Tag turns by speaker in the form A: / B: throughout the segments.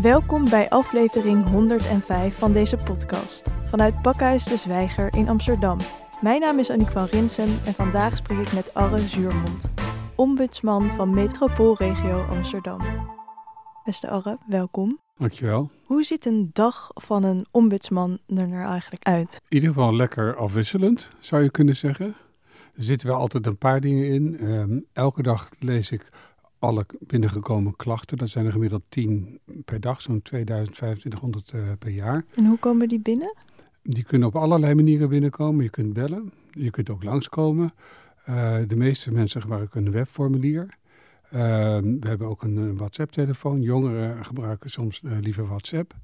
A: Welkom bij aflevering 105 van deze podcast vanuit Pakhuis de Zwijger in Amsterdam. Mijn naam is Aniek van Rinsem en vandaag spreek ik met Arre Zuurmond, ombudsman van Metropoolregio Amsterdam. Beste Arre, welkom.
B: Dankjewel.
A: Hoe ziet een dag van een ombudsman er nou eigenlijk uit?
B: In ieder geval lekker afwisselend, zou je kunnen zeggen. Er zitten wel altijd een paar dingen in. Ehm, elke dag lees ik alle binnengekomen klachten. Dat zijn er gemiddeld 10 per dag, zo'n 2500 uh, per jaar.
A: En hoe komen die binnen?
B: Die kunnen op allerlei manieren binnenkomen. Je kunt bellen, je kunt ook langskomen. Uh, de meeste mensen gebruiken een webformulier. Uh, we hebben ook een WhatsApp-telefoon. Jongeren gebruiken soms liever WhatsApp.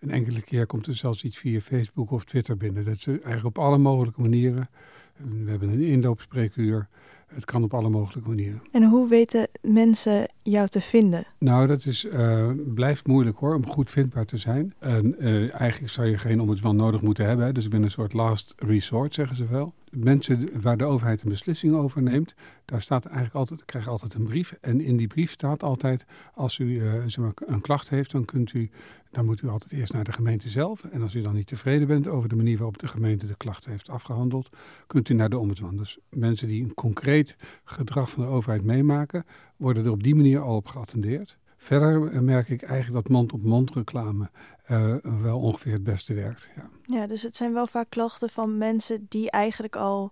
B: Een enkele keer komt er zelfs iets via Facebook of Twitter binnen. Dat is eigenlijk op alle mogelijke manieren. We hebben een inloopspreekuur. Het kan op alle mogelijke manieren.
A: En hoe weten mensen jou te vinden?
B: Nou, dat is, uh, blijft moeilijk hoor, om goed vindbaar te zijn. En uh, eigenlijk zou je geen ombudsman nodig moeten hebben. Hè? Dus ik ben een soort last resort, zeggen ze wel. Mensen waar de overheid een beslissing over neemt, daar staat eigenlijk altijd, krijg je altijd een brief. En in die brief staat altijd, als u uh, zeg maar, een klacht heeft, dan kunt u, dan moet u altijd eerst naar de gemeente zelf. En als u dan niet tevreden bent over de manier waarop de gemeente de klacht heeft afgehandeld, kunt u naar de ombudsman. Dus mensen die een concreet gedrag van de overheid meemaken, worden er op die manier al op geattendeerd. Verder merk ik eigenlijk dat mond-op-mond reclame uh, wel ongeveer het beste werkt. Ja.
A: ja, dus het zijn wel vaak klachten van mensen die eigenlijk al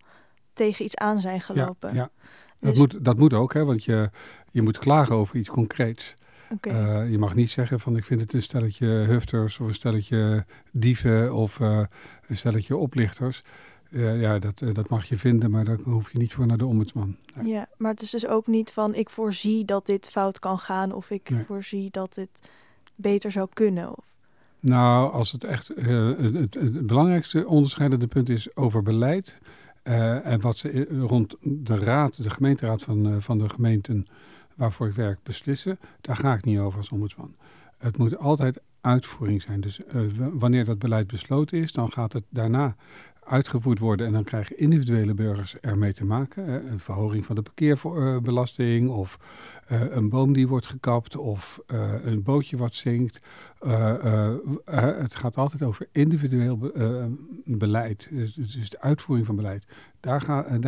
A: tegen iets aan zijn gelopen.
B: Ja, ja. Dat, dus... moet, dat moet ook, hè, want je, je moet klagen over iets concreets. Okay. Uh, je mag niet zeggen van ik vind het een stelletje hufters of een stelletje dieven of uh, een stelletje oplichters. Ja, ja dat, dat mag je vinden, maar daar hoef je niet voor naar de ombudsman.
A: Nee. Ja, maar het is dus ook niet van ik voorzie dat dit fout kan gaan of ik nee. voorzie dat dit beter zou kunnen. Of...
B: Nou, als het echt uh, het, belangrijkste onderscheidende punt is over beleid. Uh, en wat ze rond de raad, de gemeenteraad van, uh, van de gemeenten waarvoor ik werk beslissen, daar ga ik niet over als ombudsman. Het moet altijd uitvoering zijn. Dus wanneer dat beleid besloten is, dan gaat het daarna uitgevoerd worden en dan krijgen individuele burgers ermee te maken. Een verhoging van de parkeerbelasting of uh, een boom die wordt gekapt of uh, een bootje wat zinkt. Uh, het gaat altijd over individueel be beleid, dus, dus, de uitvoering van beleid. Daar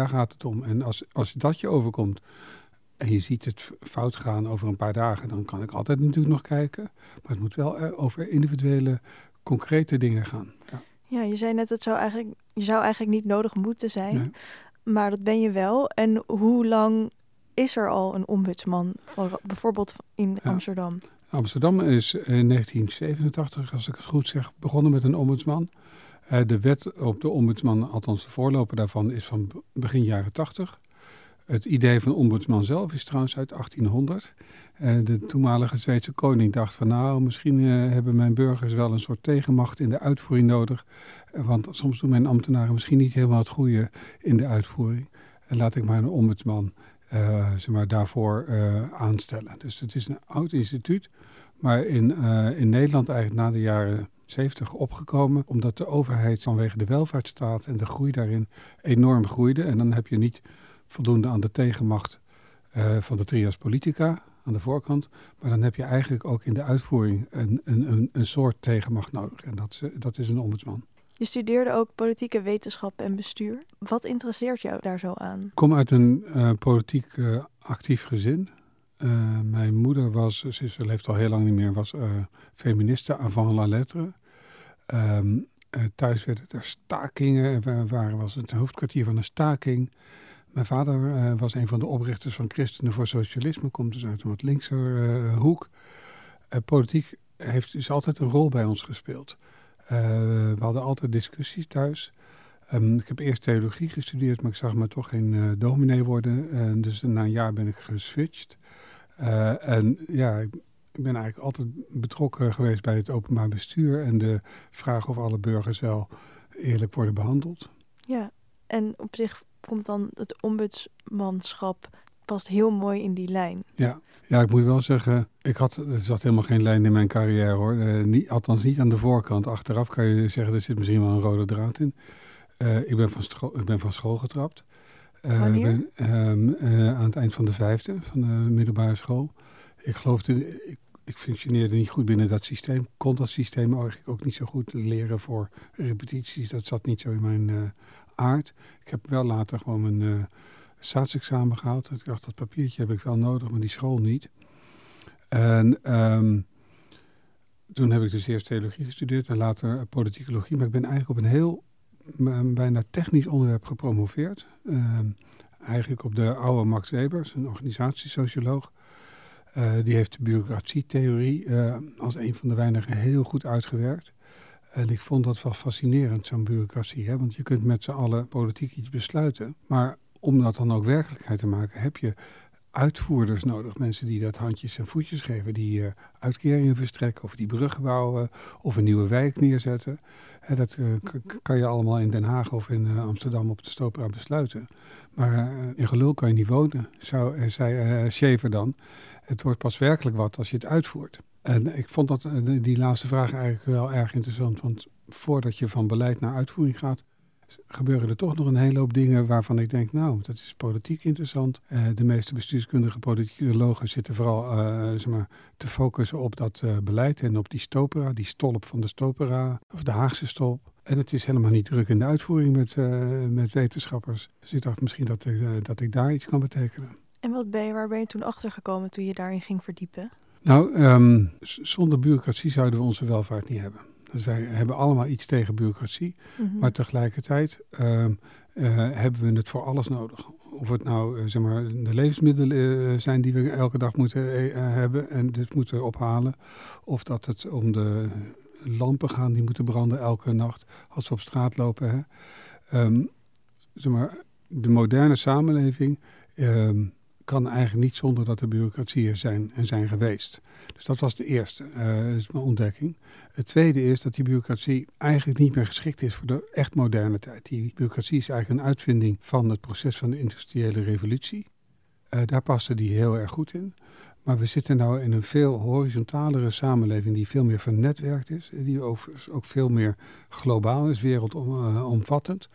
B: gaat het om. En als, als dat je overkomt en je ziet het fout gaan over een paar dagen, dan kan ik altijd natuurlijk nog kijken. Maar het moet wel over individuele, concrete dingen gaan. Ja.
A: Ja, je zei net, het zou eigenlijk, je zou eigenlijk niet nodig moeten zijn. Nee. Maar dat ben je wel. En hoe lang is er al een ombudsman, voor, bijvoorbeeld in ja. Amsterdam?
B: Amsterdam is in 1987, als ik het goed zeg, begonnen met een ombudsman. Uh, de wet op de ombudsman, althans de voorloper daarvan, is van begin jaren 80. Het idee van ombudsman zelf is trouwens uit 1800. Uh, de toenmalige Zweedse koning dacht van nou, misschien uh, hebben mijn burgers wel een soort tegenmacht in de uitvoering nodig. Uh, want soms doen mijn ambtenaren misschien niet helemaal het goede in de uitvoering. En laat ik maar een ombudsman zeg maar, daarvoor aanstellen. Dus het is een oud instituut, maar in, in Nederland eigenlijk na de jaren 70 opgekomen, omdat de overheid vanwege de welvaartsstaat en de groei daarin enorm groeide. En dan heb je niet voldoende aan de tegenmacht van de trias politica, aan de voorkant. Maar dan heb je eigenlijk ook in de uitvoering een, een, een, een soort tegenmacht nodig. En dat, dat is een ombudsman.
A: Je studeerde ook politieke wetenschap en bestuur. Wat interesseert jou daar zo aan?
B: Ik kom uit een uh, politiek uh, actief gezin. Uh, mijn moeder was, ze leeft al heel lang niet meer, was feministe avant la lettre. Um, thuis werden er stakingen, er waren, was het hoofdkwartier van een staking. Mijn vader uh, was een van de oprichters van Christenen voor Socialisme, komt dus uit een wat linkse uh, hoek. Uh, politiek heeft dus altijd een rol bij ons gespeeld. we hadden altijd discussies thuis. Um, ik heb eerst theologie gestudeerd, maar ik zag me toch geen dominee worden. dus na een jaar ben ik geswitcht. en ja, ik ben eigenlijk altijd betrokken geweest bij het openbaar bestuur en de vraag of alle burgers wel eerlijk worden behandeld.
A: Ja, en op zich komt dan het ombudsmanschap past heel mooi in die lijn.
B: Ja, ja ik moet wel zeggen, ik had, er zat helemaal geen lijn in mijn carrière hoor. Uh, niet, althans niet aan de voorkant. Achteraf kan je zeggen, er zit misschien wel een rode draad in. Uh, ik, ben van ik ben van school getrapt.
A: Uh, ben,
B: um, aan het eind van de vijfde, van de middelbare school. Ik geloofde, ik, ik functioneerde niet goed binnen dat systeem. Kon dat systeem eigenlijk ook niet zo goed leren voor repetities. Dat zat niet zo in mijn aard. Ik heb wel later gewoon mijn staatsexamen gehaald. Ik dacht, dat papiertje heb ik wel nodig, maar die school niet. En ehm, toen heb ik dus eerst theologie gestudeerd en later politicologie. Maar ik ben eigenlijk op een heel bijna technisch onderwerp gepromoveerd. Ehm, eigenlijk op de oude Max Webers, een organisatiesocioloog. Uh, die heeft de bureaucratietheorie uh, als een van de weinigen heel goed uitgewerkt. En ik vond dat wel fascinerend, zo'n bureaucratie. Hè? Want je kunt met z'n allen politiek iets besluiten. Maar om dat dan ook werkelijkheid te maken, heb je uitvoerders nodig. Mensen die dat handjes en voetjes geven, die uh, uitkeringen verstrekken of die bruggen bouwen of een nieuwe wijk neerzetten. Hè, dat uh, kan je allemaal in Den Haag of in uh, Amsterdam op de Stopera besluiten. Maar in gelul kan je niet wonen, zou, zei Schever dan. Het wordt pas werkelijk wat als je het uitvoert. En ik vond dat, die laatste vraag eigenlijk wel erg interessant. Want voordat je van beleid naar uitvoering gaat, gebeuren er toch nog een hele hoop dingen waarvan ik denk, nou, dat is politiek interessant. Uh, de meeste bestuurskundige politicologen zitten vooral uh, zeg maar, te focussen op dat beleid en op die stopera, die stolp van de stopera, of de Haagse stolp. En het is helemaal niet druk in de uitvoering met, met wetenschappers. Dus ik dacht misschien dat dat ik daar iets kan betekenen.
A: En wat ben je, waar ben je toen achter gekomen toen je daarin ging verdiepen?
B: Nou, um, zonder bureaucratie zouden we onze welvaart niet hebben. Dus wij hebben allemaal iets tegen bureaucratie. Mhm. Maar tegelijkertijd ehm, eh, hebben we het voor alles nodig. Of het nou uh, zeg maar, de levensmiddelen uh, zijn die we elke dag moeten hebben en dit moeten ophalen. Of dat het om de lampen gaan die moeten branden elke nacht als we op straat lopen. Hè. Um, zeg maar, de moderne samenleving um, kan eigenlijk niet zonder dat er bureaucratieën zijn en zijn geweest. Dus dat was de eerste, uh, ontdekking. Het tweede is dat die bureaucratie eigenlijk niet meer geschikt is voor de echt moderne tijd. Die bureaucratie is eigenlijk een uitvinding van het proces van de industriële revolutie. Uh, daar paste die heel erg goed in. Maar we zitten nu in een veel horizontalere samenleving die veel meer vernetwerkt is. Die ook, veel meer globaal is, wereldomvattend.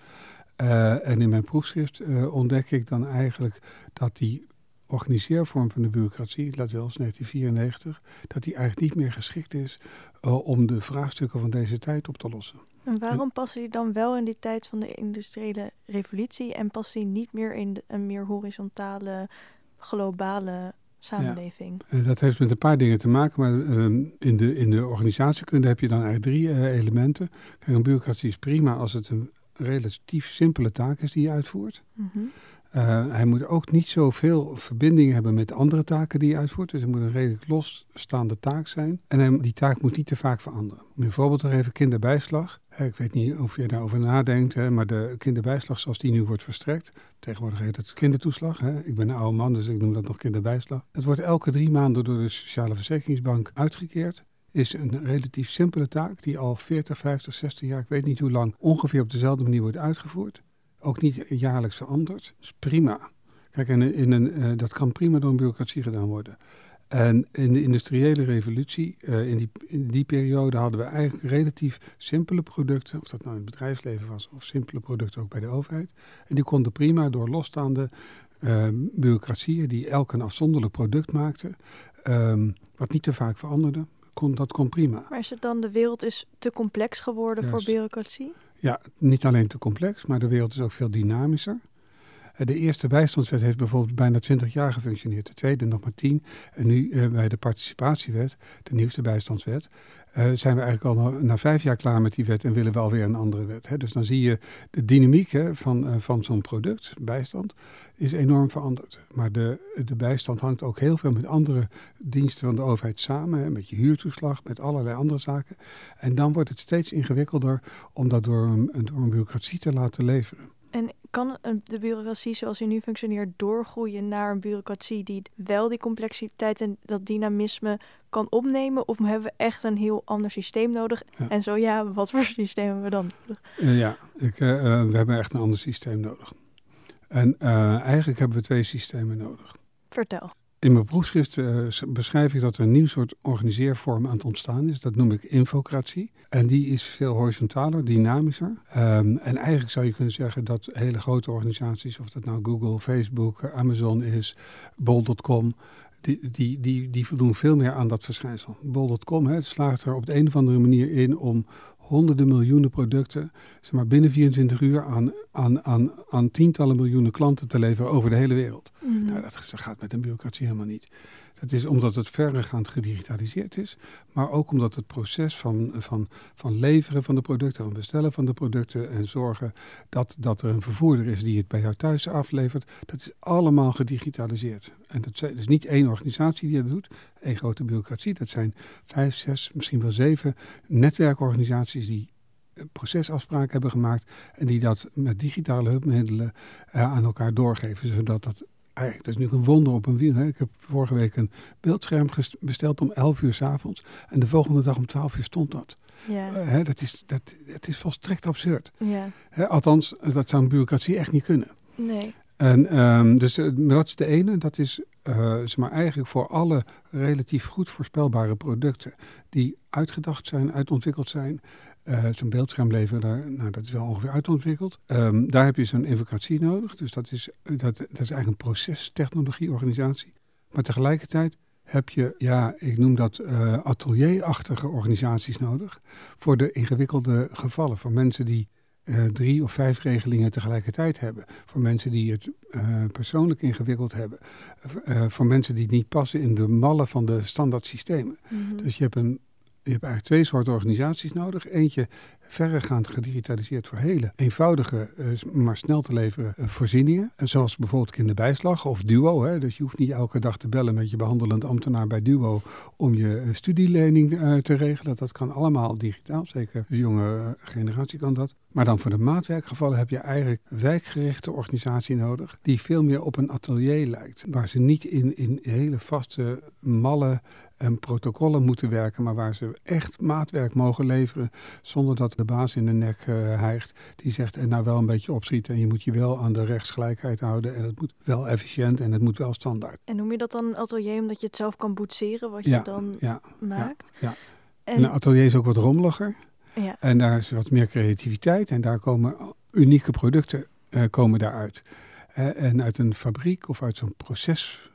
B: En in mijn proefschrift ontdek ik dan eigenlijk dat die organiseervorm van de bureaucratie, laat wel eens 1994, dat die eigenlijk niet meer geschikt is uh, om de vraagstukken van deze tijd op te lossen.
A: En waarom past die dan wel in die tijd van de industriële revolutie en past die niet meer in een meer horizontale, globale samenleving?
B: Ja, dat heeft met een paar dingen te maken, maar uh, in, de, in de organisatiekunde heb je dan eigenlijk drie uh, elementen. Kijk, een bureaucratie is prima als het een relatief simpele taak is die je uitvoert. Mm -hmm. Uh, hij moet ook niet zoveel verbinding hebben met andere taken die hij uitvoert. Dus het moet een redelijk losstaande taak zijn. En die taak moet niet te vaak veranderen. Om een voorbeeld te geven, kinderbijslag. Ik weet niet of je daarover nadenkt, hè, maar de kinderbijslag zoals die nu wordt verstrekt. Tegenwoordig heet het kindertoeslag. Hè. Ik ben een oude man, dus ik noem dat nog kinderbijslag. Het wordt elke drie maanden door de Sociale Verzekeringsbank uitgekeerd is een relatief simpele taak die al 40, 50, 60 jaar, ik weet niet hoe lang, ongeveer op dezelfde manier wordt uitgevoerd ook niet jaarlijks veranderd. Dat is prima. Kijk, en in een, uh, dat kan prima door een bureaucratie gedaan worden. En in de industriële revolutie, uh, in, die, in die periode hadden we eigenlijk relatief simpele producten, of dat nou in het bedrijfsleven was, of simpele producten ook bij de overheid. En die konden prima door losstaande uh, bureaucratieën, die elk een afzonderlijk product maakten, um, wat niet te vaak veranderde, kon, dat kon prima.
A: Maar is het dan, de wereld is te complex geworden voor bureaucratie?
B: Ja, niet alleen te complex, maar de wereld is ook veel dynamischer. Eh, de eerste bijstandswet heeft bijvoorbeeld bijna 20 jaar gefunctioneerd. De tweede nog maar 10. En nu uh, bij de participatiewet, de nieuwste bijstandswet, uh, zijn we eigenlijk al na, vijf jaar klaar met die wet en willen we alweer een andere wet. Hè. Dus dan zie je de dynamiek hè, van, uh, van zo'n product, bijstand, is enorm veranderd. Maar de, de bijstand hangt ook heel veel met andere diensten van de overheid samen. Hè, met je huurtoeslag, met allerlei andere zaken. En dan wordt het steeds ingewikkelder om dat door een, door een bureaucratie te laten leveren.
A: En kan de bureaucratie zoals die nu functioneert doorgroeien naar een bureaucratie die wel die complexiteit en dat dynamisme kan opnemen? Of hebben we echt een heel ander systeem nodig? En zo ja, wat voor systeem hebben we dan nodig?
B: Uh, ja, ik, uh, we hebben echt een ander systeem nodig. En uh, eigenlijk hebben we twee systemen nodig.
A: Vertel.
B: In mijn proefschrift uh, beschrijf ik dat er een nieuw soort organiseervorm aan het ontstaan is. Dat noem ik infocratie. En die is veel horizontaler, dynamischer. Um, en eigenlijk zou je kunnen zeggen dat hele grote organisaties, of dat nou Google, Facebook, Amazon is, Bol.com, die, die, die, die voldoen veel meer aan dat verschijnsel. Bol.com hè, slaagt er op de een of andere manier in om honderden miljoenen producten, zeg maar binnen 24 uur, aan, aan, aan, aan tientallen miljoenen klanten te leveren over de hele wereld.
A: Mhm.
B: Nou, dat gaat met een bureaucratie helemaal niet. Dat is omdat het verregaand gedigitaliseerd is, maar ook omdat het proces van, van, van leveren van de producten, van bestellen van de producten en zorgen dat, dat er een vervoerder is die het bij jou thuis aflevert, dat is allemaal gedigitaliseerd. En dat is niet één organisatie die dat doet, één grote bureaucratie. Dat zijn vijf, zes, misschien wel zeven netwerkorganisaties die procesafspraken hebben gemaakt en die dat met digitale hulpmiddelen uh, aan elkaar doorgeven, zodat dat eigenlijk, dat is nu een wonder op een wiel. Hè. Ik heb vorige week een beeldscherm besteld om 11 uur s avonds. En de volgende dag om 12 uur stond dat.
A: Ja.
B: Uh, hè, dat, is, dat, het is volstrekt absurd.
A: Ja.
B: Hè, althans, dat zou een bureaucratie echt niet kunnen.
A: Nee.
B: En um, dus uh, dat is de ene. Dat is uh, zeg maar eigenlijk voor alle relatief goed voorspelbare producten die uitgedacht zijn, uitontwikkeld zijn. Uh, zo'n beeldscherm leveren, nou, dat is wel ongeveer uitontwikkeld. Um, daar heb je zo'n invocratie nodig. Dus dat is, dat, dat is eigenlijk een procestechnologieorganisatie. Maar tegelijkertijd heb je, ja, ik noem dat uh, atelierachtige organisaties nodig. Voor de ingewikkelde gevallen. Voor mensen die uh, drie of vijf regelingen tegelijkertijd hebben. Voor mensen die het persoonlijk ingewikkeld hebben. voor mensen die niet passen in de mallen van de standaard systemen.
A: Mhm.
B: Dus je hebt een je hebt eigenlijk twee soorten organisaties nodig. Eentje verregaand gedigitaliseerd voor hele eenvoudige, uh, maar snel te leveren uh, voorzieningen. En zoals bijvoorbeeld kinderbijslag of Duo. Hè. Dus je hoeft niet elke dag te bellen met je behandelend ambtenaar bij Duo om je uh, studielening te regelen. Dat kan allemaal digitaal. Zeker de jonge generatie kan dat. Maar dan voor de maatwerkgevallen heb je eigenlijk wijkgerichte organisatie nodig. Die veel meer op een atelier lijkt. Waar ze niet in, in hele vaste mallen en protocollen moeten werken, maar waar ze echt maatwerk mogen leveren zonder dat de baas in de nek uh, hijgt. Die zegt en nou wel een beetje opschieten en je moet je wel aan de rechtsgelijkheid houden en het moet wel efficiënt en het moet wel standaard.
A: En noem je dat dan atelier omdat je het zelf kan boetseren wat
B: ja,
A: je dan
B: ja,
A: maakt?
B: Ja, ja. En, een atelier is ook wat rommeliger
A: ja.
B: en daar is wat meer creativiteit en daar komen unieke producten uh, komen daaruit. Uh, en uit een fabriek of uit zo'n proces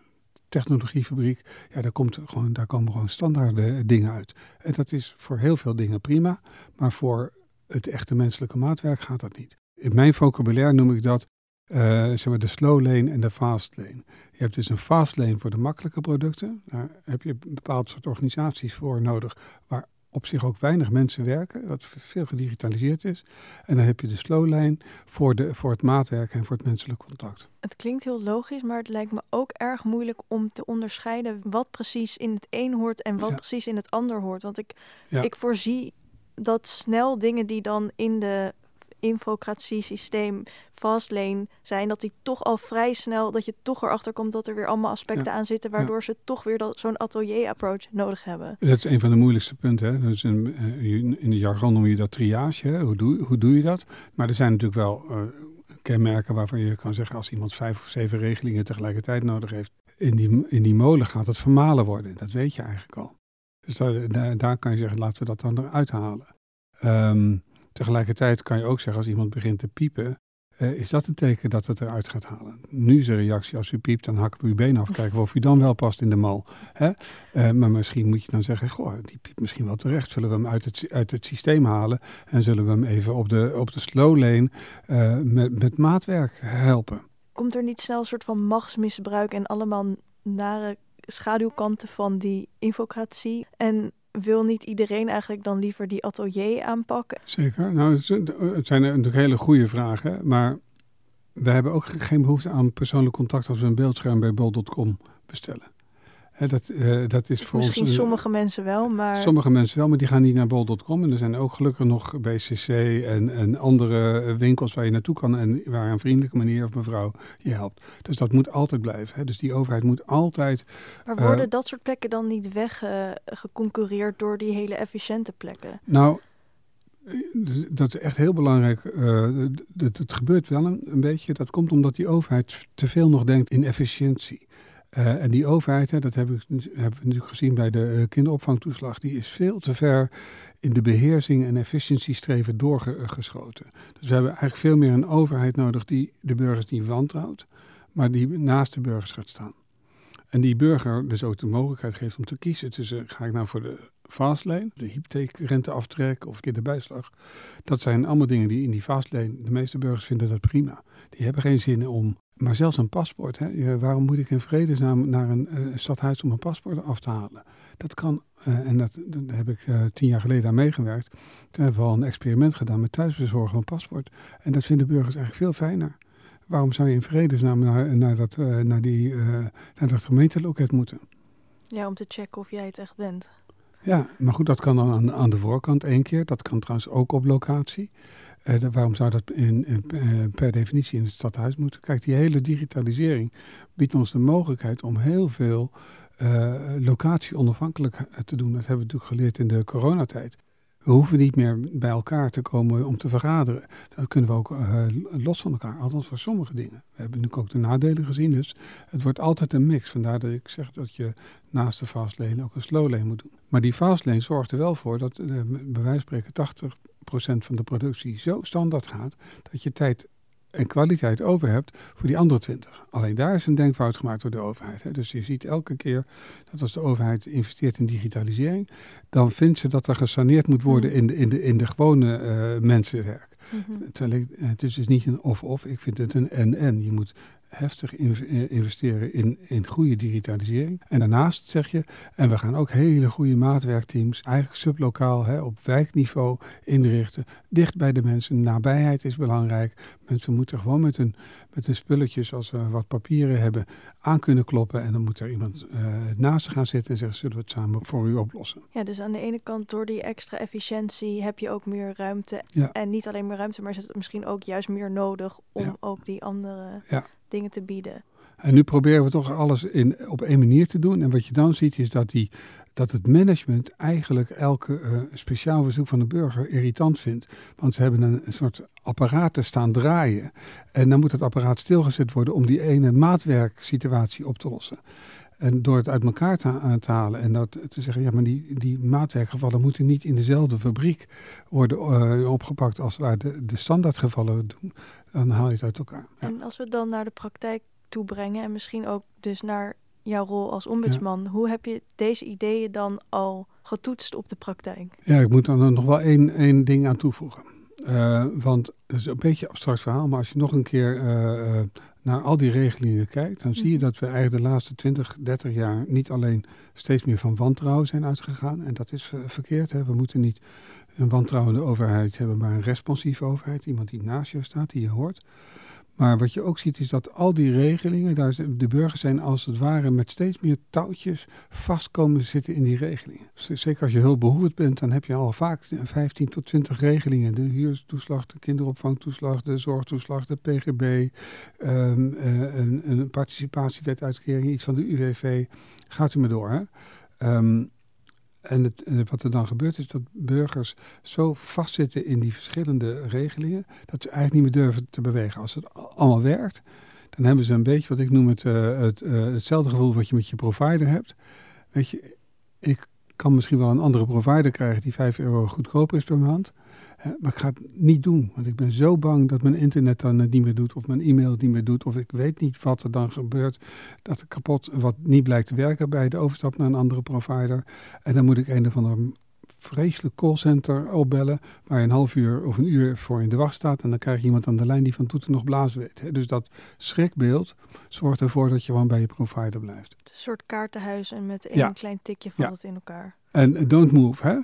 B: technologiefabriek, ja, daar, komt gewoon, daar komen gewoon standaard dingen uit. En dat is voor heel veel dingen prima, maar voor het echte menselijke maatwerk gaat dat niet. In mijn vocabulaire noem ik dat uh, zeg maar de slow lane en de fast lane. Je hebt dus een fast lane voor de makkelijke producten. Daar heb je een bepaald soort organisaties voor nodig waar op zich ook weinig mensen werken, dat veel gedigitaliseerd is. En dan heb je de slowline voor, de, voor het maatwerk en voor het menselijk contact.
A: Het klinkt heel logisch, maar het lijkt me ook erg moeilijk om te onderscheiden wat precies in het een hoort en wat
B: Ja.
A: precies in het ander hoort. Want ik,
B: Ja.
A: ik voorzie dat snel dingen die dan in de infocratiesysteem fastlane zijn, dat die toch al vrij snel, dat je toch erachter komt dat er weer allemaal aspecten
B: Ja.
A: aan zitten, waardoor ze toch weer dat, zo'n atelier approach nodig hebben.
B: Dat is een van de moeilijkste punten. Hè? Dus in, eh, in de jargon noem je dat triage. Hè? Hoe, doe, hoe doe je dat? Maar er zijn natuurlijk wel eh, kenmerken waarvan je kan zeggen... als iemand vijf of zeven regelingen tegelijkertijd nodig heeft... in die, in die molen gaat het vermalen worden. Dat weet je eigenlijk al. Dus daar, daar, daar kan je zeggen, laten we dat dan eruit halen. Ehm, tegelijkertijd kan je ook zeggen, als iemand begint te piepen... eh, is dat een teken dat het eruit gaat halen? Nu de reactie, als u piept, dan hakken we uw been af. Kijken of u dan wel past in de mal. Hè? Eh, maar misschien moet je dan zeggen, goh, die piept misschien wel terecht. Zullen we hem uit het, uit het systeem halen en zullen we hem even op de, op de slow lane eh, met, met maatwerk helpen?
A: Komt er niet snel een soort van machtsmisbruik en allemaal nare schaduwkanten van die infocratie? En wil niet iedereen eigenlijk dan liever die atelier aanpakken?
B: Zeker. Nou, het zijn- natuurlijk hele goede vragen, maar we hebben ook geen behoefte aan persoonlijk contact als we een beeldscherm bij bol.com bestellen. Dat, eh, dat is voor
A: Misschien
B: ons... een-
A: sommige mensen wel, maar
B: Sommige mensen wel, maar die gaan niet naar bol.com. En er zijn ook gelukkig nog BCC en, en andere eh, winkels waar je naartoe kan en waar een vriendelijke meneer of mevrouw je helpt. Dus dat moet altijd blijven. Hè. Dus die overheid moet altijd
A: Maar
B: Eh,
A: worden dat soort plekken dan niet weggeconcurreerd door die hele efficiënte plekken?
B: Nou, eh, dat is echt heel belangrijk. eh, het gebeurt wel een, een beetje. Dat komt omdat die overheid te veel nog denkt in efficiëntie. Eh, en die overheid, hè, dat heb ik, hebben we natuurlijk gezien bij de eh, kinderopvangtoeslag, die is veel te ver in de beheersing en efficiëntiestreven doorgeschoten. Dus we hebben eigenlijk veel meer een overheid nodig die de burgers niet wantrouwt, maar die naast de burgers gaat staan. En die burger dus ook de mogelijkheid geeft om te kiezen tussen ga ik nou voor de fastlane, de hypotheekrenteaftrek of kinderbijslag. Dat zijn allemaal dingen die in die fastlane, de meeste burgers vinden dat prima. Die hebben geen zin om, maar zelfs een paspoort. Hè? Waarom moet ik in vredesnaam naar een uh, stadhuis om een paspoort af te halen? Dat kan, uh, en dat, daar heb ik uh, tien jaar geleden aan meegewerkt. Toen hebben we al een experiment gedaan met thuisbezorgen van paspoort. En dat vinden burgers eigenlijk veel fijner. Waarom zou je in vredesnaam naar, naar, dat, naar, die, naar dat gemeenteloket moeten?
A: Ja, om te checken of jij het echt bent.
B: Ja, maar goed, dat kan dan aan, aan de voorkant één keer. Dat kan trouwens ook op locatie. Uh, waarom zou dat in, uh, per definitie in het stadhuis moeten? Kijk, die hele digitalisering biedt ons de mogelijkheid om heel veel uh, locatie onafhankelijk te doen. Dat hebben we natuurlijk geleerd in de coronatijd. We hoeven niet meer bij elkaar te komen om te vergaderen. Dat kunnen we ook uh, los van elkaar, althans voor sommige dingen. We hebben natuurlijk ook de nadelen gezien, dus het wordt altijd een mix. Vandaar dat ik zeg dat je naast de fastlane ook een slowlane moet doen. Maar die fastlane zorgt er wel voor dat uh, bij wijze van spreken 80% van de productie zo standaard gaat dat je tijd en kwaliteit over hebt voor die andere 20. Alleen daar is een denkfout gemaakt door de overheid. Hè. Dus je ziet elke keer dat als de overheid investeert in digitalisering, dan vindt ze dat er gesaneerd moet worden mm. in de, in de, in de gewone uh, mensenwerk. Mm -hmm. Terwijl ik, het is dus niet een of-of, ik vind het een en-en. Je moet heftig eh, investeren in, in goede digitalisering. En daarnaast zeg je, en we gaan ook hele goede maatwerkteams, eigenlijk sublokaal hè, op wijkniveau inrichten. Dicht bij de mensen. Nabijheid is belangrijk. Mensen moeten gewoon met hun, met hun spulletjes, als we wat papieren hebben, aan kunnen kloppen. En dan moet er iemand uh, naast ze gaan zitten en zeggen, zullen we het samen voor u oplossen.
A: Ja, dus aan de ene kant door die extra efficiëntie heb je ook meer ruimte.
B: Ja.
A: En niet alleen meer ruimte, maar is het misschien ook juist meer nodig om
B: Ja.
A: ook die andere
B: Ja.
A: Dingen te bieden.
B: En nu proberen we toch alles in, op één manier te doen. En wat je dan ziet is dat, die, dat het management eigenlijk elke eh, speciaal verzoek van de burger irritant vindt. Want ze hebben een, soort apparaat te staan draaien. En dan moet het apparaat stilgezet worden om die ene maatwerksituatie op te lossen. En door het uit elkaar te, ha- te halen en dat te zeggen, ja, maar die, die maatwerkgevallen moeten niet in dezelfde fabriek worden eh, opgepakt als waar de, de standaardgevallen doen, dan haal je het uit elkaar. Ja.
A: En als we het dan naar de praktijk toe brengen en misschien ook dus naar jouw rol als ombudsman, hoe heb je deze ideeën dan al getoetst op de praktijk?
B: Ja, ik moet dan nog wel één, één ding aan toevoegen. Eh, want het is een beetje een abstract verhaal, maar als je nog een keer eh, eh, naar al die regelingen kijkt, dan zie je
A: Mhm.
B: dat we eigenlijk de laatste 20, 30 jaar niet alleen steeds meer van wantrouwen zijn uitgegaan. En dat is verkeerd. Hè? We moeten niet een wantrouwende overheid hebben, maar een responsieve overheid. Iemand die naast je staat, die je hoort. Maar wat je ook ziet is dat al die regelingen, daar, de burgers zijn als het ware met steeds meer touwtjes vast komen zitten in die regelingen. Zeker als je hulpbehoevend bent, dan heb je al vaak 15 tot 20 regelingen. De huurtoeslag, de kinderopvangtoeslag, de zorgtoeslag, de PGB, ehm, eh, een, een participatiewetuitkering, iets van de UWV. Gaat u maar door. Hè? Ehm, en wat er dan gebeurt is dat burgers zo vastzitten in die verschillende regelingen, dat ze eigenlijk niet meer durven te bewegen. Als het allemaal werkt, dan hebben ze een beetje wat ik noem het, eh, het, eh, hetzelfde gevoel wat je met je provider hebt. Weet je, ik kan misschien wel een andere provider krijgen die 5 euro goedkoper is per maand. Maar ik ga het niet doen, want ik ben zo bang dat mijn internet dan het niet meer doet, of mijn e-mail niet meer doet, of ik weet niet wat er dan gebeurt, dat er kapot, wat niet blijkt te werken bij de overstap naar een andere provider. En dan moet ik een of ander vreselijk callcenter opbellen, waar je een half uur of een uur voor in de wacht staat. En dan krijg je iemand aan de lijn die van toeten nog blazen weet. Dus dat schrikbeeld zorgt ervoor dat je gewoon bij je provider blijft.
A: Een soort kaartenhuis en met één
B: Ja.
A: klein tikje valt
B: Ja.
A: het in elkaar.
B: En eh, don't move, hè?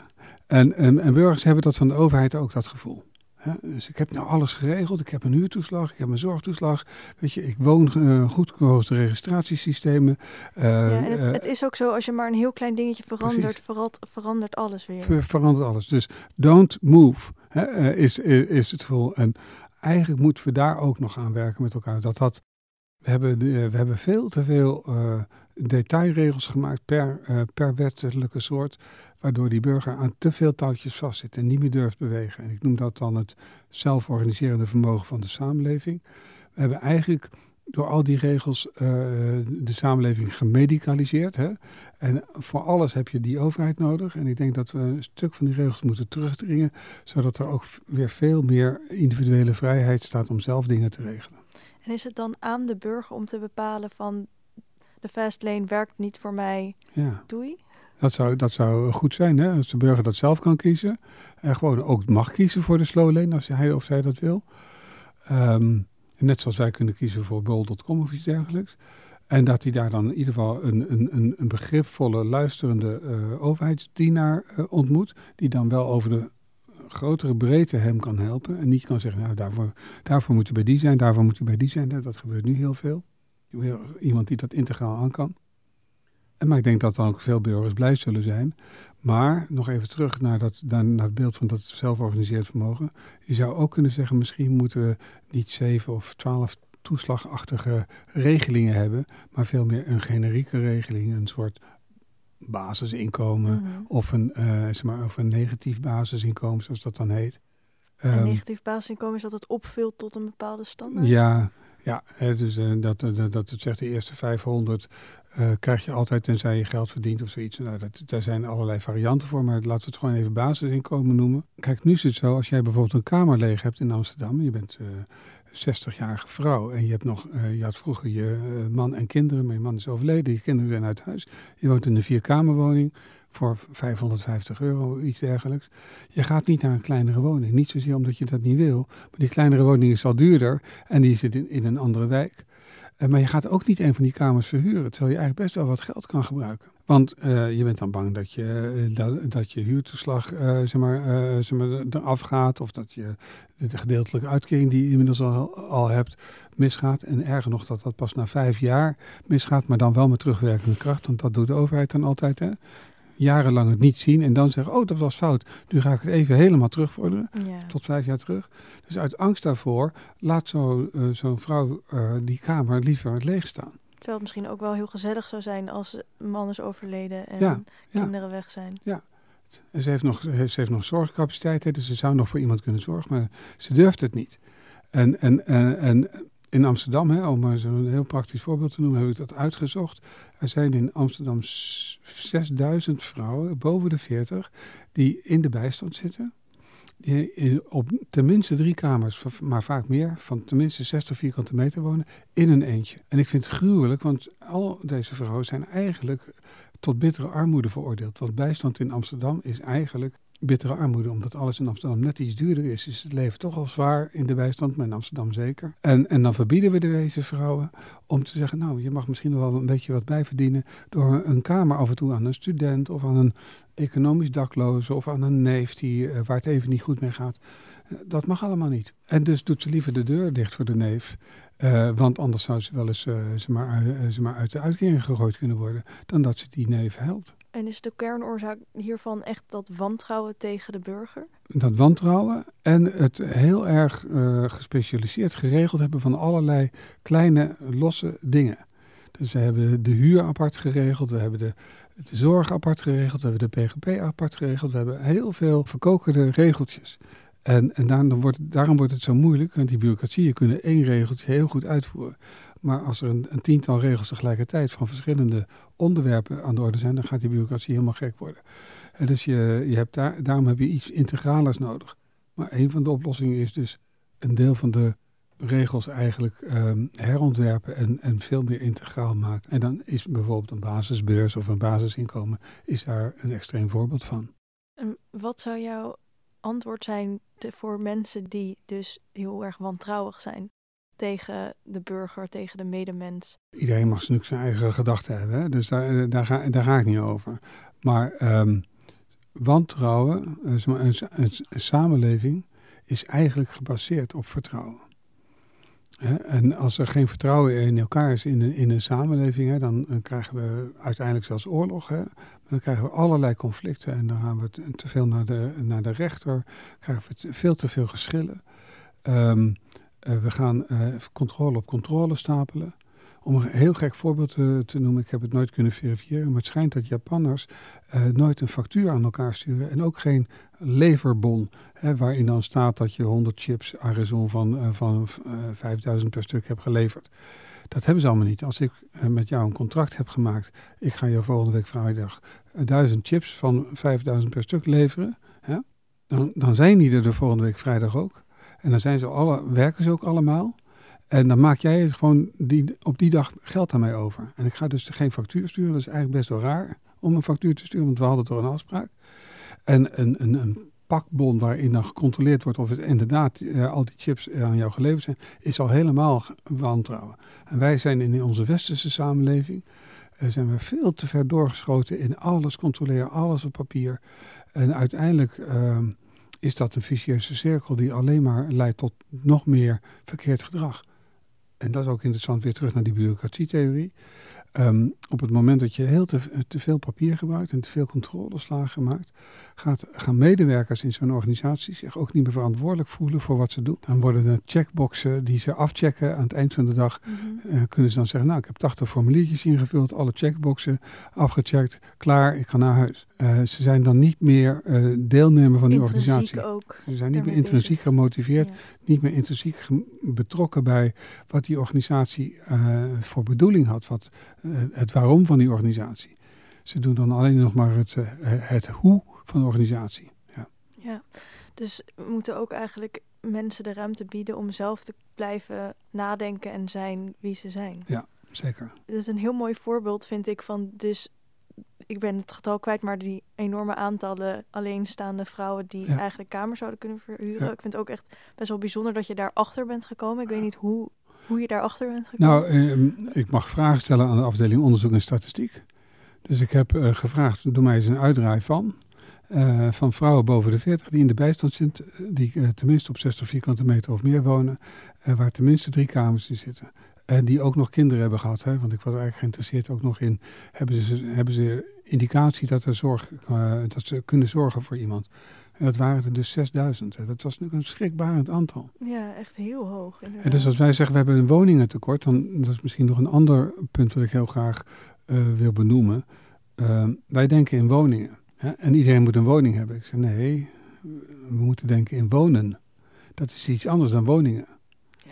B: En, en, en burgers hebben dat van de overheid ook, dat gevoel. Hè? Dus ik heb nou alles geregeld. Ik heb een huurtoeslag, ik heb een zorgtoeslag. Weet je, ik woon uh, goed gekozen registratiesystemen. Uh,
A: ja, en het, het, is ook zo, als je maar een heel klein dingetje verandert, verandert, verandert alles weer.
B: Ver, verandert alles. Dus don't move hè, uh, is, is, is het gevoel. En eigenlijk moeten we daar ook nog aan werken met elkaar. Dat dat, we, hebben, we hebben veel te veel uh, detailregels gemaakt per, uh, per wettelijke soort, waardoor die burger aan te veel touwtjes vastzit en niet meer durft bewegen. En ik noem dat dan het zelforganiserende vermogen van de samenleving. We hebben eigenlijk door al die regels uh, de samenleving gemedicaliseerd. Hè? En voor alles heb je die overheid nodig. En ik denk dat we een stuk van die regels moeten terugdringen, zodat er ook weer veel meer individuele vrijheid staat om zelf dingen te regelen.
A: En is het dan aan de burger om te bepalen van de fast lane werkt niet voor mij,
B: Ja.
A: doei.
B: Dat zou, dat zou goed zijn, hè? als de burger dat zelf kan kiezen. En gewoon ook mag kiezen voor de slow lane als hij of zij dat wil. Ehm, net zoals wij kunnen kiezen voor bol.com of iets dergelijks. En dat hij daar dan in ieder geval een, een, een, een begripvolle, luisterende eh, overheidsdienaar eh, ontmoet. Die dan wel over de grotere breedte hem kan helpen. En niet kan zeggen, nou daarvoor, daarvoor moet je bij die zijn, daarvoor moet je bij die zijn. Dat gebeurt nu heel veel. Iemand die dat integraal aan kan. En maar ik denk dat dan ook veel burgers blij zullen zijn. Maar nog even terug naar, dat, naar, het beeld van dat zelforganiseerd vermogen. Je zou ook kunnen zeggen, misschien moeten we niet zeven of twaalf toeslagachtige regelingen hebben, maar veel meer een generieke regeling, een soort basisinkomen
A: Mhm.
B: of, een, eh, zeg maar, of een negatief basisinkomen, zoals dat dan heet.
A: Een
B: Ehm,
A: negatief basisinkomen is dat het opvult tot een bepaalde standaard?
B: ja, ja dus eh, dat, eh, dat, dat het zegt de eerste 500 eh, krijg je altijd tenzij je geld verdient of zoiets. Nou, dat, daar zijn allerlei varianten voor, maar laten we het gewoon even basisinkomen noemen. Kijk, nu is het zo, als jij bijvoorbeeld een kamer leeg hebt in Amsterdam, je bent eh 60-jarige vrouw en je hebt nog, eh, je had vroeger je man en kinderen, maar je man is overleden, je kinderen zijn uit huis. Je woont in een vierkamerwoning voor 550 euro, iets dergelijks. Je gaat niet naar een kleinere woning. Niet zozeer omdat je dat niet wil, maar die kleinere woning is al duurder en die zit in, in een andere wijk. Eh, maar je gaat ook niet een van die kamers verhuren, terwijl je eigenlijk best wel wat geld kan gebruiken. Want eh, je bent dan bang dat je, eh, dat, dat je huurtoeslag zeg maar, zeg maar, eraf gaat. Of dat je de gedeeltelijke uitkering die je inmiddels al, al hebt misgaat. En erger nog dat dat pas na vijf jaar misgaat, maar dan wel met terugwerkende kracht. Want dat doet de overheid dan altijd. Hè? Jarenlang het niet zien en dan zeggen, oh dat was fout. Nu ga ik het even helemaal terugvorderen
A: Ja.
B: tot vijf jaar terug. Dus uit angst daarvoor laat zo, eh, zo'n vrouw eh, die kamer liever leeg staan.
A: Terwijl het misschien ook wel heel gezellig zou zijn als man is overleden en
B: Ja, ja.
A: kinderen weg zijn.
B: En ze heeft nog, ze heeft nog zorgcapaciteit, dus ze zou nog voor iemand kunnen zorgen, maar ze durft het niet. En, en, en, en in Amsterdam, hè, om maar zo'n heel praktisch voorbeeld te noemen, heb ik dat uitgezocht. Er zijn in Amsterdam s- 6000 vrouwen boven de 40 die in de bijstand zitten. Die op tenminste drie kamers, maar vaak meer, van tenminste 60 vierkante meter wonen, in een eentje. En ik vind het gruwelijk, want al deze vrouwen zijn eigenlijk tot bittere armoede veroordeeld. Want bijstand in Amsterdam is eigenlijk bittere armoede. Omdat alles in Amsterdam net iets duurder is, is het leven toch al zwaar in de bijstand, maar in Amsterdam zeker. En, en dan verbieden we deze vrouwen om te zeggen, nou, je mag misschien nog wel een beetje wat bijverdienen door een kamer af en toe aan een student of aan een economisch dakloze of aan een neef die, eh, waar het even niet goed mee gaat. Eh, Dat mag allemaal niet. En dus doet ze liever de deur dicht voor de neef. eh, want anders zou ze wel eens ze maar, ze maar uit de uitkering gegooid kunnen worden. Dan dat ze die neef helpt.
A: En is de kernoorzaak hiervan echt dat wantrouwen tegen de burger?
B: dat wantrouwen en het heel erg eh, gespecialiseerd geregeld hebben van allerlei kleine losse dingen. Dus we hebben de huur apart geregeld, we hebben de, de zorg apart geregeld, we hebben de PGP apart geregeld, we hebben heel veel verkokerde regeltjes. En, en daarom, wordt, daarom wordt het zo moeilijk, want die bureaucratieën kunnen één regeltje heel goed uitvoeren. Maar als er een, een tiental regels tegelijkertijd van verschillende onderwerpen aan de orde zijn, dan gaat die bureaucratie helemaal gek worden. En dus je, je hebt daar, daarom heb je iets integralers nodig. Maar een van de oplossingen is dus een deel van de regels eigenlijk ehm, herontwerpen en, en veel meer integraal maken. En dan is bijvoorbeeld een basisbeurs of een basisinkomen is daar een extreem voorbeeld van.
A: En wat zou jouw antwoord zijn voor mensen die dus heel erg wantrouwig zijn tegen de burger, tegen de medemens?
B: Iedereen mag natuurlijk zijn eigen gedachten hebben, dus daar, eh, daar, ga, daar ga ik niet over. Maar ehm, wantrouwen, eh, een, een, een samenleving, is eigenlijk gebaseerd op vertrouwen. En als er geen vertrouwen in elkaar is in een, in een samenleving, dan, dan krijgen we uiteindelijk zelfs oorlog. Dan krijgen we allerlei conflicten en dan gaan we te, veel naar de, naar de rechter, krijgen we veel te veel geschillen. Ehm, eh, we gaan eh, controle op controle stapelen. Om een heel gek voorbeeld te, te noemen, ik heb het nooit kunnen verifiëren, maar het schijnt dat Japanners eh, nooit een factuur aan elkaar sturen en ook geen leverbon, hè, waarin dan staat dat je 100 chips Arizon van, eh, van eh, 5000 per stuk hebt geleverd. Dat hebben ze allemaal niet. Als ik eh, met jou een contract heb gemaakt, ik ga je volgende week vrijdag eh, 1000 chips van 5000 per stuk leveren, hè, dan, dan zijn die er de volgende week vrijdag ook. En dan zijn ze alle, werken ze ook allemaal. En dan maak jij gewoon die, op die dag geld aan mij over. En ik ga dus geen factuur sturen. Dat is eigenlijk best wel raar om een factuur te sturen, want we hadden toch een afspraak. En een, een, een pakbon waarin dan gecontroleerd wordt of het inderdaad uh, al die chips aan jou geleverd zijn, is al helemaal wantrouwen. En wij zijn in onze westerse samenleving, uh, zijn we veel te ver doorgeschoten in alles controleren, alles op papier. En uiteindelijk uh, is dat een vicieuze cirkel die alleen maar leidt tot nog meer verkeerd gedrag. En dat is ook interessant weer terug naar die bureaucratietheorie. Um, op het moment dat je heel te, te, veel papier gebruikt en te veel controleslagen maakt, gaat, gaan medewerkers in zo'n organisatie zich ook niet meer verantwoordelijk voelen voor wat ze doen. Dan worden de checkboxen die ze afchecken aan het eind van de dag, mm-hmm. uh, kunnen ze dan zeggen, nou ik heb 80 formuliertjes ingevuld, alle checkboxen afgecheckt, klaar, ik ga naar huis. Uh, ze zijn dan niet meer uh, deelnemer van die organisatie.
A: Ook.
B: Ze zijn niet meer intrinsiek bezig. gemotiveerd, ja. niet meer intrinsiek betrokken bij wat die organisatie voor bedoeling had, wat het waarom van die organisatie. Ze doen dan alleen nog maar het, het hoe van de organisatie. Ja.
A: ja, dus we moeten ook eigenlijk mensen de ruimte bieden om zelf te blijven nadenken en zijn wie ze zijn.
B: Ja, zeker.
A: Dat is een heel mooi voorbeeld, vind ik, van dus ik ben het getal kwijt, maar die enorme aantallen alleenstaande vrouwen die ja. eigenlijk kamers zouden kunnen verhuren. Ja. Ik vind het ook echt best wel bijzonder dat je daarachter bent gekomen. Ik weet niet hoe, hoe je daarachter bent gekomen.
B: Nou, eh, ik mag vragen stellen aan de afdeling onderzoek en statistiek. Dus ik heb uh, gevraagd, doe mij eens een uitdraai van. Uh, van vrouwen boven de 40 die in de bijstand zitten, die uh, tenminste op 60 vierkante meter of meer wonen, uh, waar tenminste drie kamers in zitten. En die ook nog kinderen hebben gehad, hè, want ik was eigenlijk geïnteresseerd ook nog in, hebben ze, hebben ze indicatie dat, er zorg, dat ze kunnen zorgen voor iemand. En dat waren er dus 6000. Dat was natuurlijk een schrikbarend aantal.
A: Ja, echt heel hoog. Inderdaad.
B: En dus als wij zeggen we hebben een woningentekort, dan dat is misschien nog een ander punt wat ik heel graag wil benoemen. wij denken in woningen. Ja, en iedereen moet een woning hebben. Ik zeg nee, we moeten denken in wonen. Dat is iets anders dan woningen.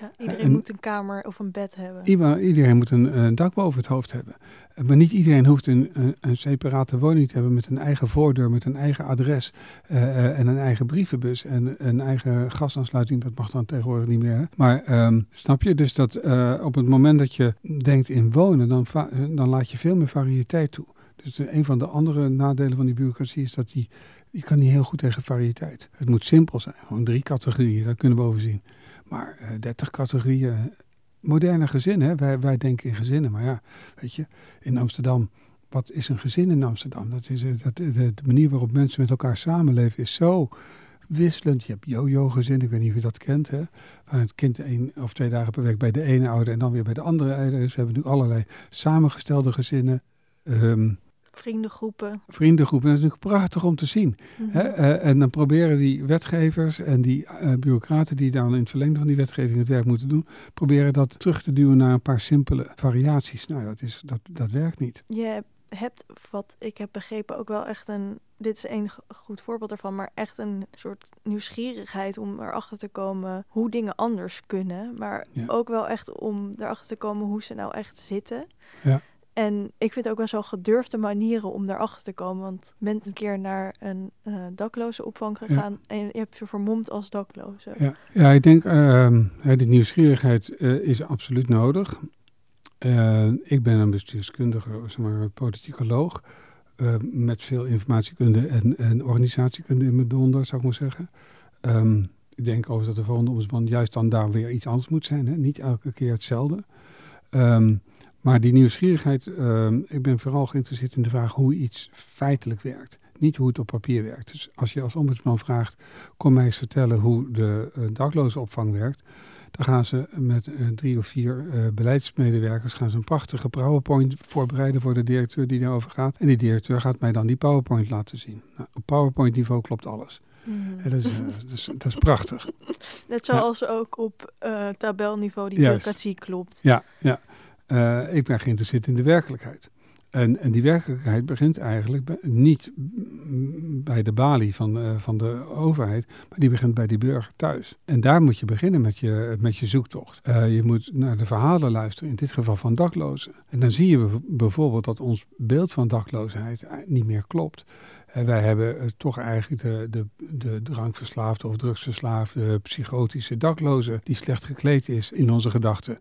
A: Ja, iedereen en, moet een kamer of een bed hebben.
B: Iedereen moet een, een, dak boven het hoofd hebben. Maar niet iedereen hoeft een, een, een separate woning te hebben met een eigen voordeur, met een eigen adres uh, uh, en een eigen brievenbus en een eigen gasaansluiting. Dat mag dan tegenwoordig niet meer. Hè? Maar um, snap je? Dus dat uh, op het moment dat je denkt in wonen, dan, dan laat je veel meer variëteit toe. Dus een van de andere nadelen van die bureaucratie is dat die, die kan niet heel goed tegen variëteit. Het moet simpel zijn. Gewoon drie categorieën, dat kunnen we overzien. Maar uh, dertig categorieën, moderne gezinnen? Wij, wij denken in gezinnen. Maar ja, weet je, in Amsterdam, wat is een gezin in Amsterdam? Dat is, dat, de, de manier waarop mensen met elkaar samenleven is zo wisselend. Je hebt yo-yo-gezin, ik weet niet of je dat kent. Hè? Waar het kind één of twee dagen per week bij de ene ouder en dan weer bij de andere ouder is. We hebben nu allerlei samengestelde gezinnen. Um,
A: Vriendengroepen.
B: Vriendengroepen, dat is natuurlijk prachtig om te zien. Mm -hmm. uh, en dan proberen die wetgevers en die uh, bureaucraten die dan in het verlengde van die wetgeving het werk moeten doen, proberen dat terug te duwen naar een paar simpele variaties. Nou, dat, is, dat, dat werkt niet.
A: Je hebt, wat ik heb begrepen, ook wel echt een, dit is een goed voorbeeld ervan, maar echt een soort nieuwsgierigheid om erachter te komen hoe dingen anders kunnen. Maar ja. ook wel echt om erachter te komen hoe ze nou echt zitten.
B: Ja.
A: En ik vind ook wel zo gedurfde manieren om daarachter te komen. Want je bent een keer naar een uh, dakloze opvang gegaan ja. en je hebt je vermomd als dakloze.
B: Ja, ja ik denk uh, die nieuwsgierigheid uh, is absoluut nodig. Uh, ik ben een bestuurskundige, zeg maar, politicoloog. met veel informatiekunde en, en organisatiekunde in mijn donder, zou ik maar zeggen. Um, ik denk over dat de volgende ombudsman juist dan daar weer iets anders moet zijn. Hè? Niet elke keer hetzelfde. Um, maar die nieuwsgierigheid, uh, ik ben vooral geïnteresseerd in de vraag hoe iets feitelijk werkt. Niet hoe het op papier werkt. Dus als je als ombudsman vraagt, kom mij eens vertellen hoe de uh, dakloze opvang werkt. Dan gaan ze met uh, drie of vier uh, beleidsmedewerkers gaan ze een prachtige PowerPoint voorbereiden voor de directeur die daarover gaat. En die directeur gaat mij dan die PowerPoint laten zien. Nou, op PowerPoint niveau klopt alles. Mm. Ja, dat, is, dat, is, dat, is, prachtig.
A: Net zoals ja. ook op tabelniveau die bureaucratie klopt.
B: Ja, ja. Uh, ik ben geïnteresseerd in de werkelijkheid. En, en die werkelijkheid begint eigenlijk niet bij de balie van, uh, van de overheid, maar die begint bij die burger thuis. En daar moet je beginnen met je, met je zoektocht. Uh, je moet naar de verhalen luisteren, in dit geval van daklozen. En dan zie je bijvoorbeeld dat ons beeld van dakloosheid niet meer klopt. En wij hebben toch eigenlijk de, de, de drankverslaafde of drugsverslaafde, psychotische dakloze die slecht gekleed is in onze gedachten.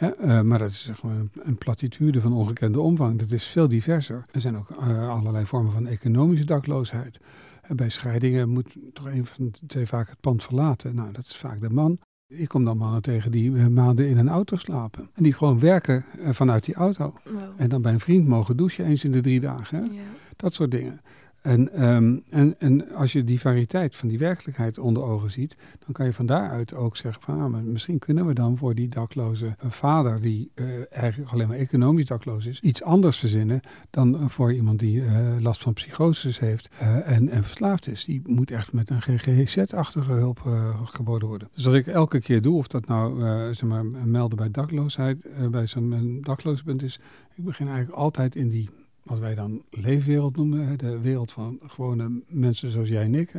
B: Uh, maar dat is gewoon een, een platitude van ongekende omvang. Dat is veel diverser. Er zijn ook uh, allerlei vormen van economische dakloosheid. Uh, bij scheidingen moet toch een van de twee vaak het pand verlaten. Nou, dat is vaak de man. Ik kom dan mannen tegen die maanden in een auto slapen. En die gewoon werken vanuit die auto. Wow. En dan bij een vriend mogen douchen eens in de drie dagen. Ja. Dat soort dingen. En, um, en, en als je die variëteit van die werkelijkheid onder ogen ziet, dan kan je van daaruit ook zeggen van ah, misschien kunnen we dan voor die dakloze vader, die uh, eigenlijk alleen maar economisch dakloos is, iets anders verzinnen dan voor iemand die uh, last van psychoses heeft en, en verslaafd is. Die moet echt met een GGZ-achtige hulp geboden worden. Dus wat ik elke keer doe, of dat nou zeg maar, melden bij dakloosheid, bij zo'n dakloos bent, is ik begin eigenlijk altijd in die wat wij dan leefwereld noemen, de wereld van gewone mensen zoals jij en ik.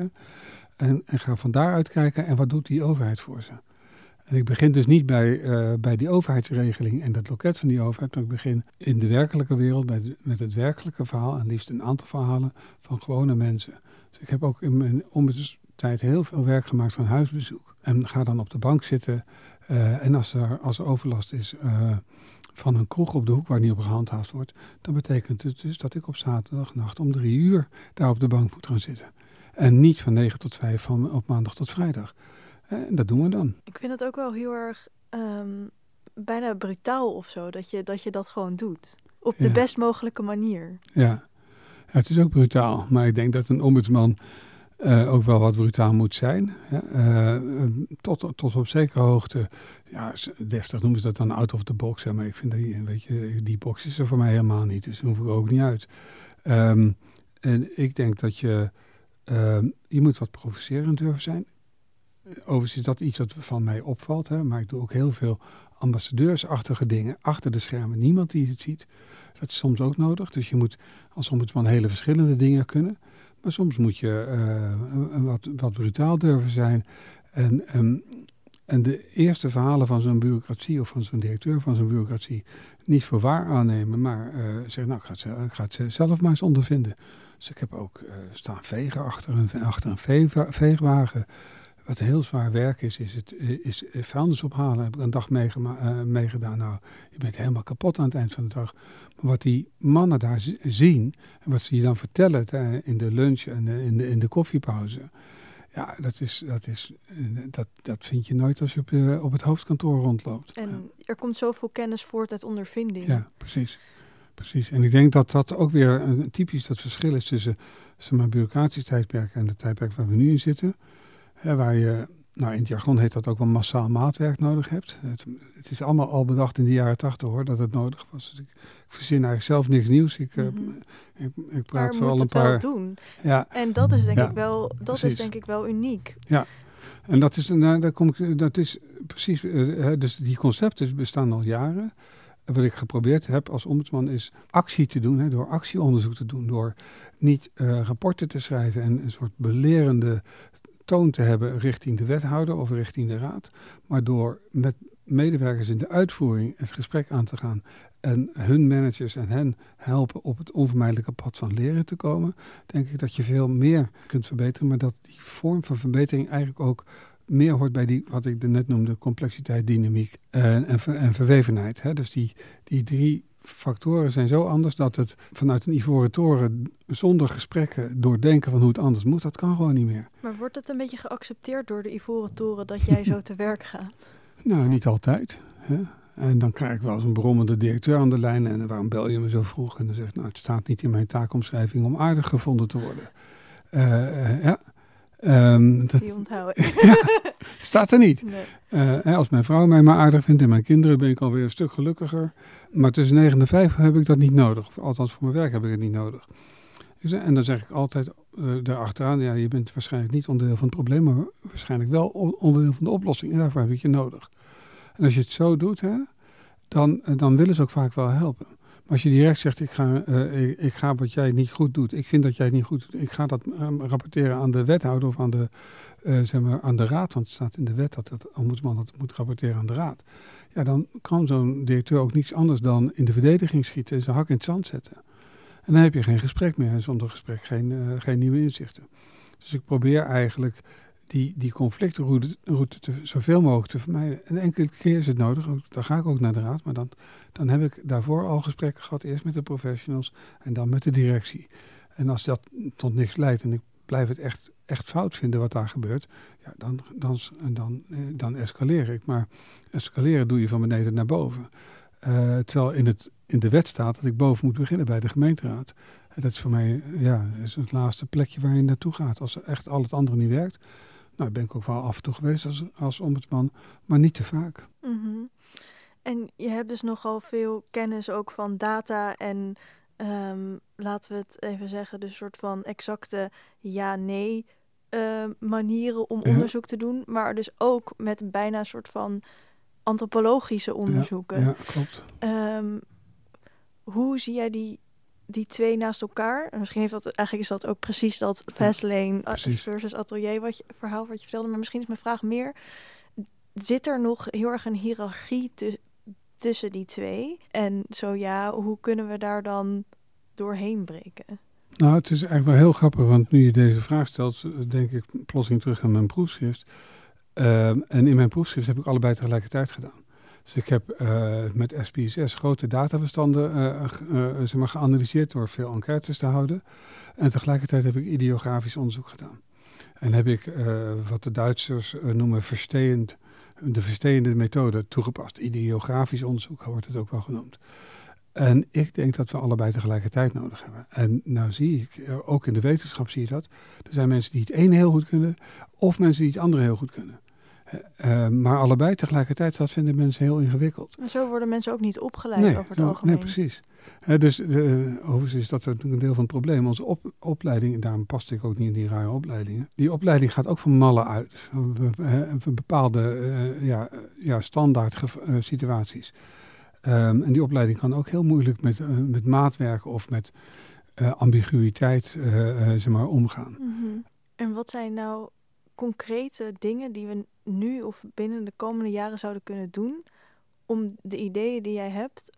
B: En, ga van daaruit kijken en wat doet die overheid voor ze. En ik begin dus niet bij, uh, bij die overheidsregeling en dat loket van die overheid, maar ik begin in de werkelijke wereld met het werkelijke verhaal en liefst een aantal verhalen van gewone mensen. Dus ik heb ook in mijn tijd heel veel werk gemaakt van huisbezoek. En ga dan op de bank zitten uh, en als er, als er overlast is, uh, van een kroeg op de hoek waar niet op gehandhaafd wordt, dan betekent het dus dat ik op zaterdagnacht om drie uur daar op de bank moet gaan zitten. En niet van negen tot vijf van op maandag tot vrijdag. En dat doen we dan.
A: Ik vind het ook wel heel erg um, bijna brutaal of zo, dat je, dat je dat gewoon doet. Op de ja. best mogelijke manier.
B: Ja. ja, het is ook brutaal. Maar ik denk dat een ombudsman uh, ook wel wat brutaal moet zijn. Uh, tot, tot op zekere hoogte, ja, deftig noemen ze dat dan out of the box. Hè, maar ik vind dat, weet je, die box is er voor mij helemaal niet. Dus daar hoef ik ook niet uit. Um, en ik denk dat je, uh, je moet wat provocerend durven zijn. Overigens is dat iets wat van mij opvalt. Hè, maar ik doe ook heel veel ambassadeursachtige dingen achter de schermen. Niemand die het ziet. Dat is soms ook nodig. Dus je moet als ombudsman hele verschillende dingen kunnen. Maar soms moet je uh, wat, wat brutaal durven zijn. En, um, en de eerste verhalen van zo'n bureaucratie of van zo'n directeur van zo'n bureaucratie niet voor waar aannemen, maar uh, zeggen, nou, ik ga, het, ik ga, het, zelf maar eens ondervinden. Dus ik heb ook uh, staan vegen achter een, achter een veegwagen. Wat heel zwaar werk is, is, het, is vuilnis ophalen. Heb ik een dag meegedaan. Nou, je bent helemaal kapot aan het eind van de dag. Maar wat die mannen daar zien, en wat ze je dan vertellen in de lunch en in de, in de koffiepauze. Ja, dat, is, dat, is, dat, dat vind je nooit als je op, op het hoofdkantoor rondloopt.
A: En ja. er komt zoveel kennis voort uit ondervinding.
B: Ja, precies. precies. En ik denk dat dat ook weer een, typisch dat verschil is tussen zeg maar, bureaucratisch tijdperk en de tijdperk waar we nu in zitten. Hè, waar je, nou in het jargon heet dat ook wel massaal maatwerk nodig hebt. Het, het is allemaal al bedacht in de jaren tachtig hoor, dat het nodig was. Dus ik, ik verzin eigenlijk zelf niks nieuws. Ik, mm -hmm. uh, ik, ik praat
A: maar
B: vooral een paar.
A: Wel doen. Ja. En dat is denk ja, ik wel, dat precies. is denk ik wel uniek.
B: Ja. En dat is, nou, daar kom ik, dat is precies, uh, dus die concepten bestaan al jaren. Wat ik geprobeerd heb als ombudsman is actie te doen, hè, door actieonderzoek te doen, door niet uh, rapporten te schrijven en een soort belerende toon te hebben richting de wethouder of richting de raad, maar door met medewerkers in de uitvoering het gesprek aan te gaan en hun managers en hen helpen op het onvermijdelijke pad van leren te komen, denk ik dat je veel meer kunt verbeteren, maar dat die vorm van verbetering eigenlijk ook meer hoort bij die, wat ik net noemde, complexiteit, dynamiek en, en, en verwevenheid. Hè? Dus die, die drie factoren zijn zo anders dat het vanuit een ivoren toren zonder gesprekken doordenken van hoe het anders moet, dat kan gewoon niet meer.
A: Maar wordt het een beetje geaccepteerd door de ivoren toren dat jij zo te werk gaat?
B: Nou, niet altijd. Hè? En dan krijg ik wel eens een brommende directeur aan de lijn. En waarom bel je me zo vroeg? En dan zegt nou, het staat niet in mijn taakomschrijving om aardig gevonden te worden. Uh, uh, ja.
A: Um, dat, Die onthouden.
B: ja, staat er niet. Nee. Uh, als mijn vrouw mij maar aardig vindt en mijn kinderen ben ik alweer een stuk gelukkiger. Maar tussen 9 en 5 heb ik dat niet nodig. Althans voor mijn werk heb ik het niet nodig. En dan zeg ik altijd uh, daarachteraan, ja, je bent waarschijnlijk niet onderdeel van het probleem, maar waarschijnlijk wel onderdeel van de oplossing. En daarvoor heb ik je nodig. En als je het zo doet, hè, dan, dan willen ze ook vaak wel helpen. Als je direct zegt, ik ga, uh, ik, ga wat jij niet goed doet, ik vind dat jij het niet goed doet, ik ga dat um, rapporteren aan de wethouder of aan de, uh, zeg maar, aan de raad, want het staat in de wet dat het ombudsman dat moet rapporteren aan de raad. Ja, dan kan zo'n directeur ook niets anders dan in de verdediging schieten en zijn hak in het zand zetten. En dan heb je geen gesprek meer en zonder gesprek geen, uh, geen nieuwe inzichten. Dus ik probeer eigenlijk die, die conflictroute te, zoveel mogelijk te vermijden. En enkele keer is het nodig, dan ga ik ook naar de raad, maar dan, dan heb ik daarvoor al gesprekken gehad, eerst met de professionals en dan met de directie. En als dat tot niks leidt en ik blijf het echt, echt fout vinden wat daar gebeurt, ja, dan, dan, dan, eh, dan escaleer ik. Maar escaleren doe je van beneden naar boven. Uh, terwijl in, het, in de wet staat dat ik boven moet beginnen bij de gemeenteraad. En dat is voor mij ja, is het laatste plekje waar je naartoe gaat. Als echt al het andere niet werkt. Nou, ben ik ook wel af en toe geweest als, als ombudsman, maar niet te vaak.
A: Mm En je hebt dus nogal veel kennis ook van data en Ehm, laten we het even zeggen, de soort van exacte ja-nee ehm, manieren om onderzoek te doen, maar dus ook met bijna een soort van antropologische onderzoeken.
B: Ja, ja klopt.
A: Ehm, hoe zie jij die, die twee naast elkaar? En misschien heeft dat eigenlijk is dat ook precies dat Fastlane ja, versus Atelier wat je, verhaal wat je vertelde, maar misschien is mijn vraag meer: zit er nog heel erg een hiërarchie te, tussen die twee? En zo ja, hoe kunnen we daar dan doorheen breken?
B: Nou, het is eigenlijk wel heel grappig, want nu je deze vraag stelt, denk ik plotseling terug aan mijn proefschrift. Ehm, en in mijn proefschrift heb ik allebei tegelijkertijd gedaan. Dus ik heb uh, met SPSS grote databestanden uh, zeg maar geanalyseerd door veel enquêtes te houden. En tegelijkertijd heb ik ideografisch onderzoek gedaan. En heb ik wat de Duitsers noemen versteend de versteende methode toegepast. Ideografisch onderzoek wordt het ook wel genoemd. En ik denk dat we allebei tegelijkertijd nodig hebben. En nou zie ik, eh, ook in de wetenschap zie je dat. Er zijn mensen die het ene heel goed kunnen, of mensen die het andere heel goed kunnen. Uh, maar allebei tegelijkertijd, dat vinden mensen heel ingewikkeld.
A: Maar zo worden mensen ook niet opgeleid over het algemeen.
B: Nee, precies. dus overigens is dat natuurlijk een deel van het probleem. Onze op, opleiding, en daarom past ik ook niet in die rare opleidingen. Die opleiding gaat ook van mallen uit. Van bepaalde ja, ja, standaard situaties. Um, en die opleiding kan ook heel moeilijk met, met maatwerk of met ambiguïteit zeg maar, omgaan. Mm
A: -hmm. En wat zijn nou concrete dingen die we nu of binnen de komende jaren zouden kunnen doen om de ideeën die jij hebt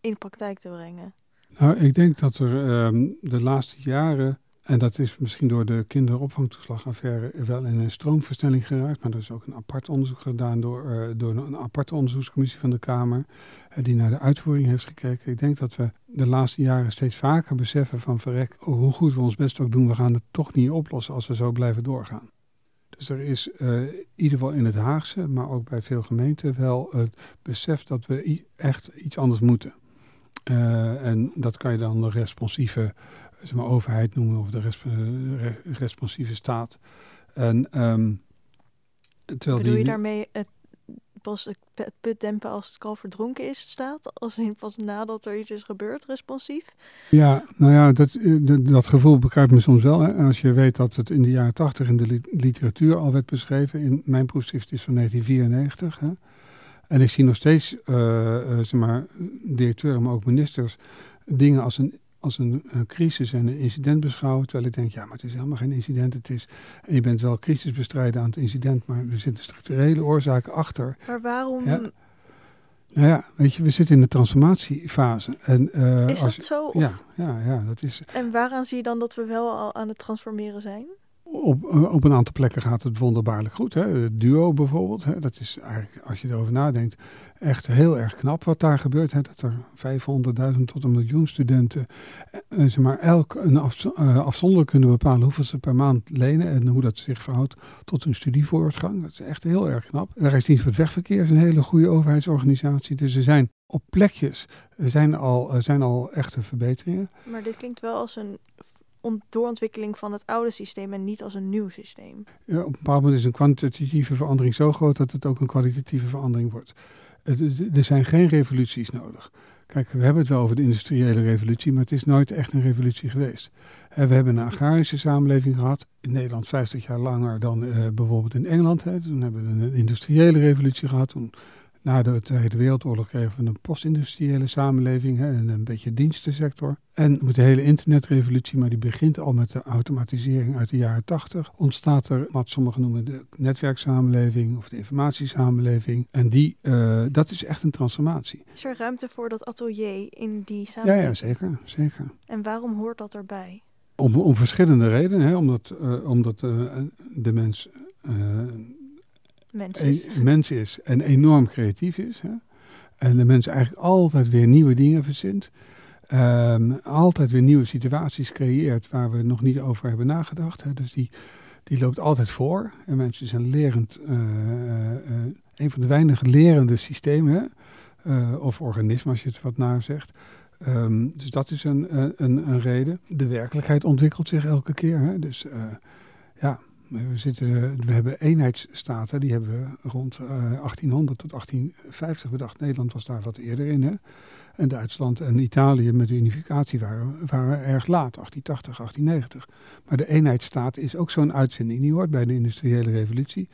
A: in praktijk te brengen?
B: Nou, ik denk dat er um, de laatste jaren en dat is misschien door de kinderopvangtoeslagaffaire wel in een stroomversnelling geraakt. Maar er is ook een apart onderzoek gedaan door, uh, door een aparte onderzoekscommissie van de Kamer. Uh, die naar de uitvoering heeft gekeken. Ik denk dat we de laatste jaren steeds vaker beseffen van verrek, hoe goed we ons best ook doen. We gaan het toch niet oplossen als we zo blijven doorgaan. Dus er is uh, in ieder geval in het Haagse, maar ook bij veel gemeenten wel het besef dat we echt iets anders moeten. en dat kan je dan de responsieve zeg maar, overheid noemen of de responsieve staat. En, um,
A: terwijl Bedoel je daarmee het, pas het put dempen als het kalf verdronken is staat? Als in pas nadat er iets is gebeurd, responsief?
B: Ja, nou ja, dat, dat, dat gevoel begrijpt me soms wel. Als je weet dat het in de jaren tachtig in de literatuur al werd beschreven. In mijn proefschrift is van 1994. Hè. En ik zie nog steeds, uh, zeg maar, directeuren, maar ook ministers, dingen als een als een, een, crisis en een incident beschouwen. Terwijl ik denk, ja, maar het is helemaal geen incident. Het is, en je bent wel crisisbestrijden aan het incident, maar er zitten structurele oorzaken achter.
A: Maar waarom...
B: Ja. Nou ja, weet je, we zitten in de transformatiefase. En,
A: uh, is dat zo?
B: Ja, ja, ja, dat is...
A: En waaraan zie je dan dat we wel al aan het transformeren zijn?
B: Op, eh, op een aantal plekken gaat het wonderbaarlijk goed. Hè. duo bijvoorbeeld, hè. dat is eigenlijk, als je erover nadenkt, echt heel erg knap wat daar gebeurt. Hè. Dat er 500.000 tot een miljoen studenten eh, zeg maar, elk een eh, afzonderlijk kunnen bepalen hoeveel ze per maand lenen en hoe dat zich verhoudt tot hun studievoortgang. Dat is echt heel erg knap. De Rijksdienst voor het Wegverkeer is een hele goede overheidsorganisatie. Dus er zijn op plekjes zijn al, zijn al echte verbeteringen.
A: Maar dit klinkt wel als een doorontwikkeling van het oude systeem en niet als een nieuw systeem.
B: Ja, op een bepaald moment is een kwantitatieve verandering zo groot dat het ook een kwalitatieve verandering wordt. er zijn geen revoluties nodig. Kijk, we hebben het wel over de industriële revolutie, maar het is nooit echt een revolutie geweest. We hebben een agrarische samenleving gehad, in Nederland 50 jaar langer dan uh, bijvoorbeeld in Engeland. Toen hebben we een industriële revolutie gehad, toen Na de Tweede Wereldoorlog kregen we een postindustriële samenleving hè, en een beetje dienstensector. En met de hele internetrevolutie, maar die begint al met de automatisering uit de jaren 80, ontstaat er wat sommigen noemen de netwerksamenleving of de informatiesamenleving. En die, uh, dat is echt een transformatie.
A: Is er ruimte voor dat atelier in die samenleving?
B: Ja, ja zeker, zeker.
A: En waarom hoort dat erbij?
B: Om, om verschillende redenen. Hè? Omdat, uh, omdat uh, de mens
A: mens is.
B: Een, mens is en enorm creatief is. Hè? En de mens eigenlijk altijd weer nieuwe dingen verzint. Um, altijd weer nieuwe situaties creëert waar we nog niet over hebben nagedacht. Hè? Dus die, die loopt altijd voor. En mensen zijn lerend, uh, uh, een van de weinige lerende systemen. Uh, of organismen, als je het wat naar zegt. Um, dus dat is een, een, een, reden. De werkelijkheid ontwikkelt zich elke keer. Hè? Dus ja, we, zitten, we hebben eenheidsstaten, die hebben we rond uh, 1800 tot 1850 bedacht. Nederland was daar wat eerder in. Hè? En Duitsland en Italië met de unificatie waren, waren erg laat, 1880, 1890. Maar de eenheidsstaat is ook zo'n uitzending. Die hoort bij de industriële revolutie.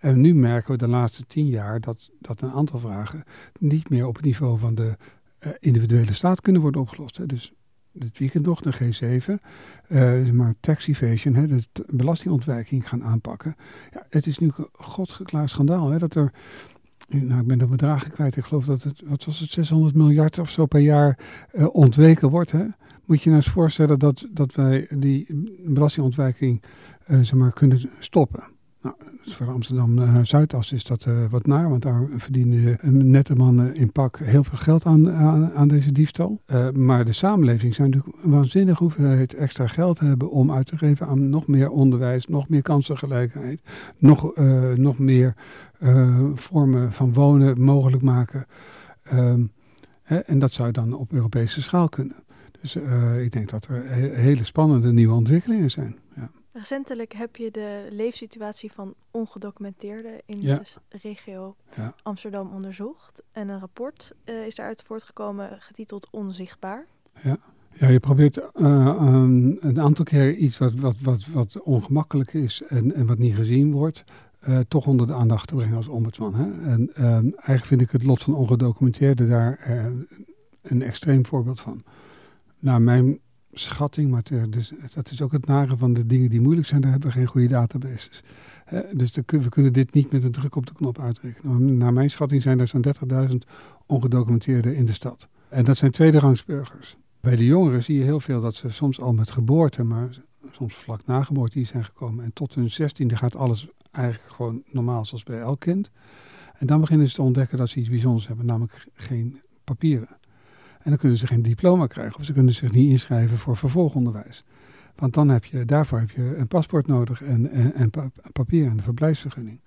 B: En nu merken we de laatste tien jaar dat, dat een aantal vragen niet meer op het niveau van de uh, individuele staat kunnen worden opgelost. Hè. Dus dit weekend nog, de G7, uh, maar tax evasion, hè, de belastingontwijking gaan aanpakken. Ja, het is nu godgeklaard schandaal hè, dat er, nou ik ben de bedragen kwijt, ik geloof dat het, wat was het, 600 miljard of zo per jaar uh, ontweken wordt. Hè. Moet je nou eens voorstellen dat, dat wij die belastingontwijking uh, zeg maar, kunnen stoppen. Nou, voor Amsterdam-Zuidas is dat uh, wat naar, want daar verdiende een nette man in pak heel veel geld aan, aan, deze diefstal. Uh, maar de samenleving zou natuurlijk een waanzinnige hoeveelheid extra geld hebben om uit te geven aan nog meer onderwijs, nog meer kansengelijkheid, nog, uh, nog meer vormen van wonen mogelijk maken. Um, hè, en dat zou dan op Europese schaal kunnen. Dus ik denk dat er he hele spannende nieuwe ontwikkelingen zijn.
A: Recentelijk heb je de leefsituatie van ongedocumenteerden in ja. de regio ja. Amsterdam onderzocht. En een rapport uh, is daaruit voortgekomen getiteld Onzichtbaar.
B: Ja, ja je probeert uh, um, een aantal keer iets wat, wat, wat, wat ongemakkelijk is en, en wat niet gezien wordt, uh, toch onder de aandacht te brengen als ombudsman. Hè? En eigenlijk vind ik het lot van ongedocumenteerden daar een extreem voorbeeld van. Naar mijn schatting, maar dus, dat is ook het nare van de dingen die moeilijk zijn, daar hebben we geen goede databases. dus we kunnen dit niet met een druk op de knop uitrekenen. naar mijn schatting zijn er zo'n 30.000 ongedocumenteerden in de stad. En dat zijn tweederangsburgers. Bij de jongeren zie je heel veel dat ze soms al met geboorte, maar soms vlak na geboorte die zijn gekomen. En tot hun zestiende gaat alles eigenlijk gewoon normaal zoals bij elk kind. En dan beginnen ze te ontdekken dat ze iets bijzonders hebben, namelijk geen papieren. En dan kunnen ze geen diploma krijgen of ze kunnen zich niet inschrijven voor vervolgonderwijs. Want dan heb je, daarvoor heb je een paspoort nodig en, en, en papier en een verblijfsvergunning.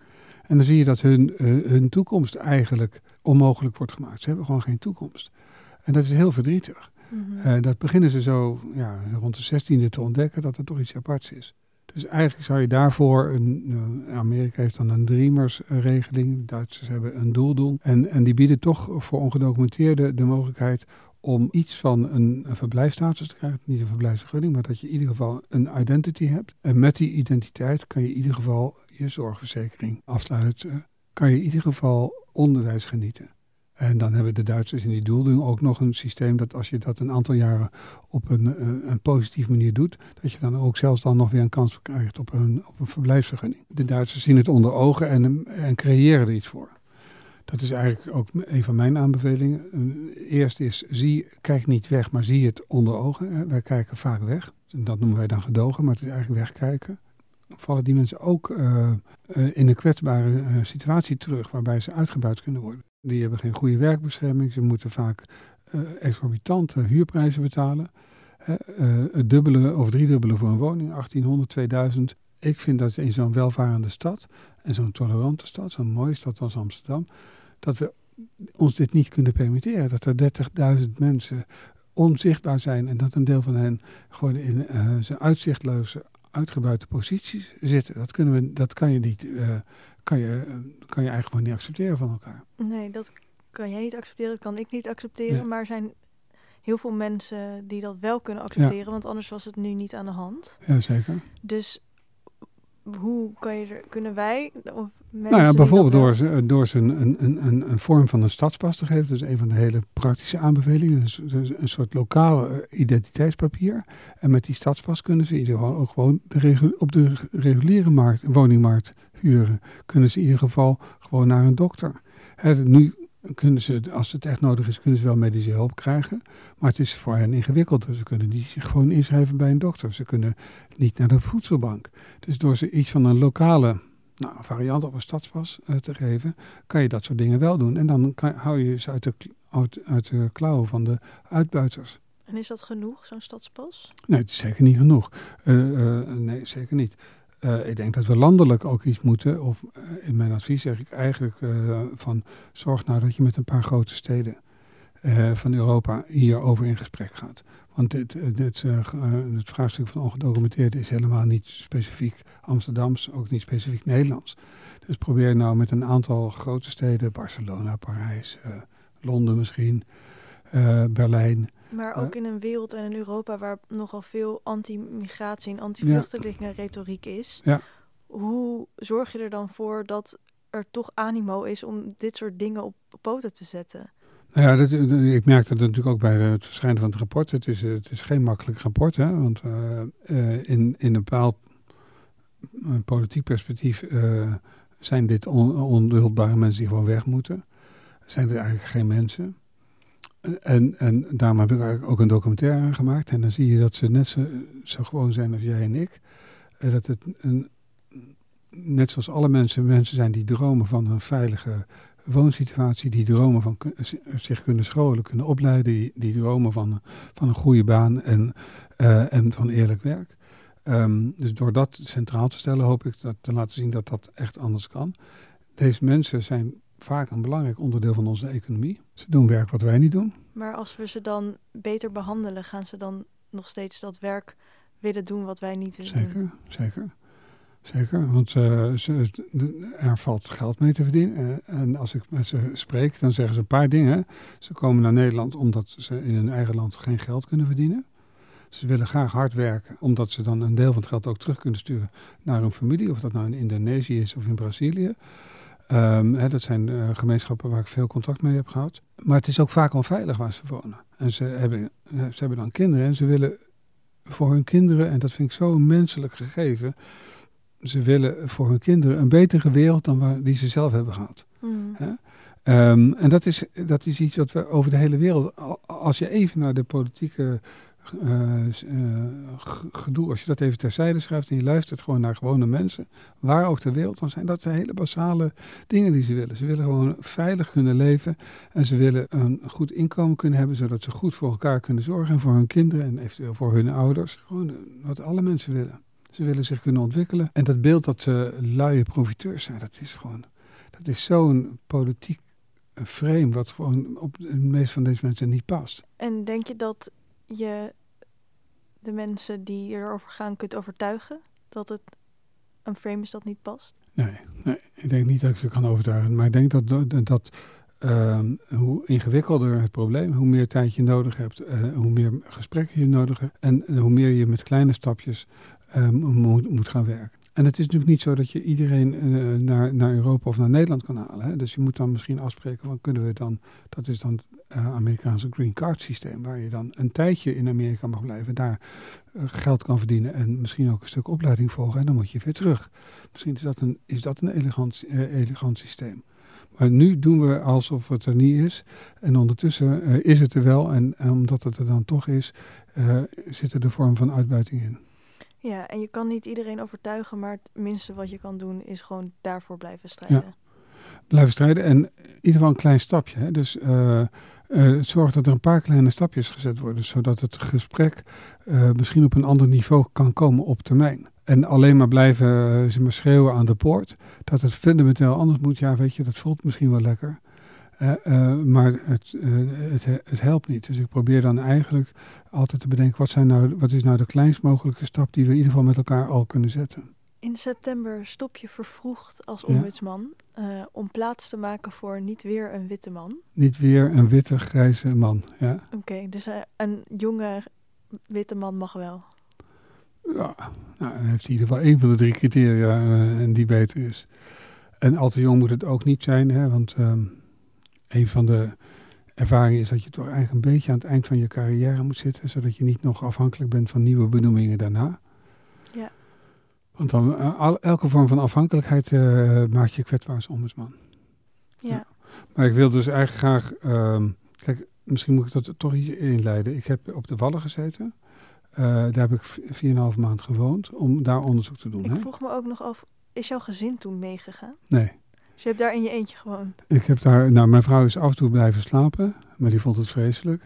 B: En dan zie je dat hun, uh, hun toekomst eigenlijk onmogelijk wordt gemaakt. Ze hebben gewoon geen toekomst. En dat is heel verdrietig. Mm -hmm. uh, dat beginnen ze zo ja, rond de zestiende te ontdekken dat er toch iets aparts is. Dus eigenlijk zou je daarvoor, een, uh, Amerika heeft dan een Dreamers-regeling, Duitsers hebben een doeldoel. En, en die bieden toch voor ongedocumenteerden de mogelijkheid om iets van een, een verblijfstatus te krijgen. Niet een verblijfsvergunning, maar dat je in ieder geval een identity hebt. En met die identiteit kan je in ieder geval je zorgverzekering afsluiten. Kan je in ieder geval onderwijs genieten. En dan hebben de Duitsers in die doeldoening ook nog een systeem dat als je dat een aantal jaren op een, een, een positieve manier doet, dat je dan ook zelfs dan nog weer een kans krijgt op een, op een verblijfsvergunning. De Duitsers zien het onder ogen en, en creëren er iets voor. Dat is eigenlijk ook een van mijn aanbevelingen. Eerst is, zie, kijk niet weg, maar zie het onder ogen. Wij kijken vaak weg. Dat noemen wij dan gedogen, maar het is eigenlijk wegkijken. Vallen die mensen ook uh, uh, in een kwetsbare uh, situatie terug, waarbij ze uitgebuit kunnen worden. Die hebben geen goede werkbescherming, ze moeten vaak exorbitante huurprijzen betalen. het dubbele of driedubbele voor een woning, 1800, 2000. Ik vind dat in zo'n welvarende stad en zo'n tolerante stad, zo'n mooie stad als Amsterdam, dat we ons dit niet kunnen permitteren. Dat er 30.000 mensen onzichtbaar zijn en dat een deel van hen gewoon in uh, zijn uitzichtloze, uitgebuite posities zitten. Dat, kunnen we, dat kan je niet, uh, kan je, kan je eigenlijk niet accepteren van elkaar.
A: Nee, dat kan jij niet accepteren, dat kan ik niet accepteren. Ja. Maar er zijn heel veel mensen die dat wel kunnen accepteren, ja. want anders was het nu niet aan de hand.
B: Ja, zeker.
A: Dus hoe kan je er, kunnen wij of mensen
B: Nou ja, bijvoorbeeld door, ze, door ze een, een, een- een, een vorm van een stadspas te geven. Dat is een van de hele praktische aanbevelingen. Dus, dus een soort lokaal eh, identiteitspapier. En met die stadspas kunnen ze in ieder geval ook gewoon de regu- op de reg- reguliere markt, woningmarkt huren. Kunnen ze in ieder geval gewoon naar een dokter. Nu kunnen ze, als het echt nodig is, kunnen ze wel medische hulp krijgen. Maar het is voor hen ingewikkelder. Ze kunnen niet zich gewoon inschrijven bij een dokter. Ze kunnen niet naar de voedselbank. Dus door ze iets van een lokale nou, variant op een stadspas eh, te geven, kan je dat soort dingen wel doen. En dan kan, hou je ze uit de, uit, uit de klauwen van de uitbuiters.
A: En is dat genoeg, zo'n stadspas?
B: Nee, het is zeker niet genoeg. Eh, eh, nee, zeker niet. Eh, ik denk dat we landelijk ook iets moeten. Of eh, in mijn advies zeg ik eigenlijk eh, van zorg nou dat je met een paar grote steden van Europa hierover in gesprek gaat. Want dit, dit, het vraagstuk van ongedocumenteerde is helemaal niet specifiek Amsterdams, ook niet specifiek Nederlands. Dus probeer nou met een aantal grote steden, Barcelona, Parijs, Londen misschien, Berlijn,
A: Maar ook in een wereld en in Europa waar nogal veel anti-migratie en anti-vluchtelingen retoriek is.
B: Ja.
A: Hoe zorg je er dan voor dat er toch animo is om dit soort dingen op poten te zetten?
B: Nou ja, dat, eh, ik merkte dat natuurlijk ook bij het verschijnen van het rapport. Het is, eh, het is geen makkelijk rapport, hè, want eh, in, in een bepaald politiek perspectief zijn dit on, onduldbare mensen die gewoon weg moeten. Zijn er eigenlijk geen mensen. En, en daarom heb ik ook een documentaire aan gemaakt. En dan zie je dat ze net zo, zo gewoon zijn als jij en ik. Eh, dat het een, net zoals alle mensen, mensen zijn die dromen van een veilige woonsituatie, die dromen van zich kunnen scholen, kunnen opleiden, die, die dromen van, van een goede baan en, eh, en van eerlijk werk. Ehm, dus door dat centraal te stellen, hoop ik dat, te laten zien dat dat echt anders kan. Deze mensen zijn vaak een belangrijk onderdeel van onze economie. Ze doen werk wat wij niet doen.
A: Maar als we ze dan beter behandelen, gaan ze dan nog steeds dat werk willen doen wat wij niet willen doen?
B: Zeker, zeker. Zeker, want eh, ze, er valt geld mee te verdienen. Eh, en als ik met ze spreek, dan zeggen ze een paar dingen. Ze komen naar Nederland omdat ze in hun eigen land geen geld kunnen verdienen. Ze willen graag hard werken, omdat ze dan een deel van het geld ook terug kunnen sturen naar hun familie. Of dat nou in Indonesië is of in Brazilië. Ehm, hè, dat zijn eh, gemeenschappen waar ik veel contact mee heb gehad. Maar het is ook vaak onveilig waar ze wonen. En ze hebben, eh, ze hebben dan kinderen en ze willen voor hun kinderen, en dat vind ik zo een menselijk gegeven, ze willen voor hun kinderen een betere wereld dan waar, die ze zelf hebben gehad.
A: Hmm.
B: Hè? Ehm, en dat is, dat is iets wat we over de hele wereld, al- als je even naar de politieke gedoe, als je dat even terzijde schrijft en je luistert gewoon naar gewone mensen, waar ook ter wereld, dan zijn dat de hele basale dingen die ze willen. Ze willen gewoon veilig kunnen leven en ze willen een goed inkomen kunnen hebben, zodat ze goed voor elkaar kunnen zorgen en voor hun kinderen en eventueel voor hun ouders. Gewoon eh, wat alle mensen willen. Ze willen zich kunnen ontwikkelen. En dat beeld dat ze luie profiteurs zijn, dat is gewoon, dat is zo'n politiek frame wat gewoon op de meeste van deze mensen niet past.
A: En denk je dat je de mensen die erover gaan kunt overtuigen dat het een frame is dat niet past?
B: Nee, nee, ik denk niet dat ik ze kan overtuigen. Maar ik denk dat, dat, ehm, hoe ingewikkelder het probleem, hoe meer tijd je nodig hebt, eh, hoe meer gesprekken je nodig hebt en hoe meer je met kleine stapjes ehm, moet, moet gaan werken. En het is natuurlijk niet zo dat je iedereen eh, naar, naar Europa of naar Nederland kan halen. Hè? Dus je moet dan misschien afspreken, van kunnen we dan, dat is dan het eh, Amerikaanse green card systeem, waar je dan een tijdje in Amerika mag blijven, daar eh, geld kan verdienen en misschien ook een stuk opleiding volgen en dan moet je weer terug. Misschien is dat een, is dat een elegant, elegant systeem. Maar nu doen we alsof het er niet is. En ondertussen is het er wel. En, omdat het er dan toch is, zit er de vorm van uitbuiting in.
A: Ja, en je kan niet iedereen overtuigen, maar het minste wat je kan doen is gewoon daarvoor blijven strijden.
B: Blijven strijden. En in ieder geval een klein stapje. Hè. Dus eh, eh, zorg dat er een paar kleine stapjes gezet worden. Zodat het gesprek eh, misschien op een ander niveau kan komen op termijn. En alleen maar blijven zeg maar, schreeuwen aan de poort. Dat het fundamenteel anders moet. Ja, weet je, dat voelt misschien wel lekker. Eh, eh, maar het, eh, het, het helpt niet. Dus ik probeer dan eigenlijk altijd te bedenken... Wat, zijn nou, wat is nou de kleinst mogelijke stap die we in ieder geval met elkaar al kunnen zetten.
A: In september stop je vervroegd als ombudsman om plaats te maken voor niet weer een witte man.
B: Niet weer een witte, grijze man. Ja.
A: Oké, dus een jonge witte man mag wel.
B: Ja, nou, dan heeft hij in ieder geval één van de drie criteria en die beter is. En al te jong moet het ook niet zijn, hè, want um, een van de ervaringen is dat je toch eigenlijk een beetje aan het eind van je carrière moet zitten, zodat je niet nog afhankelijk bent van nieuwe benoemingen daarna.
A: Ja.
B: Want dan, uh, elke vorm van afhankelijkheid uh, maakt je kwetsbaar als ombudsman.
A: Ja. ja.
B: Maar ik wil dus eigenlijk graag, um, kijk, misschien moet ik dat toch iets inleiden. Ik heb op de Wallen gezeten. Uh, daar heb ik 4,5 maand gewoond om daar onderzoek te doen.
A: Ik
B: hè?
A: vroeg me ook nog af, is jouw gezin toen meegegaan?
B: Nee.
A: Dus je hebt daar in je eentje gewoond?
B: Ik heb daar, nou mijn vrouw is af en toe blijven slapen, maar die vond het vreselijk.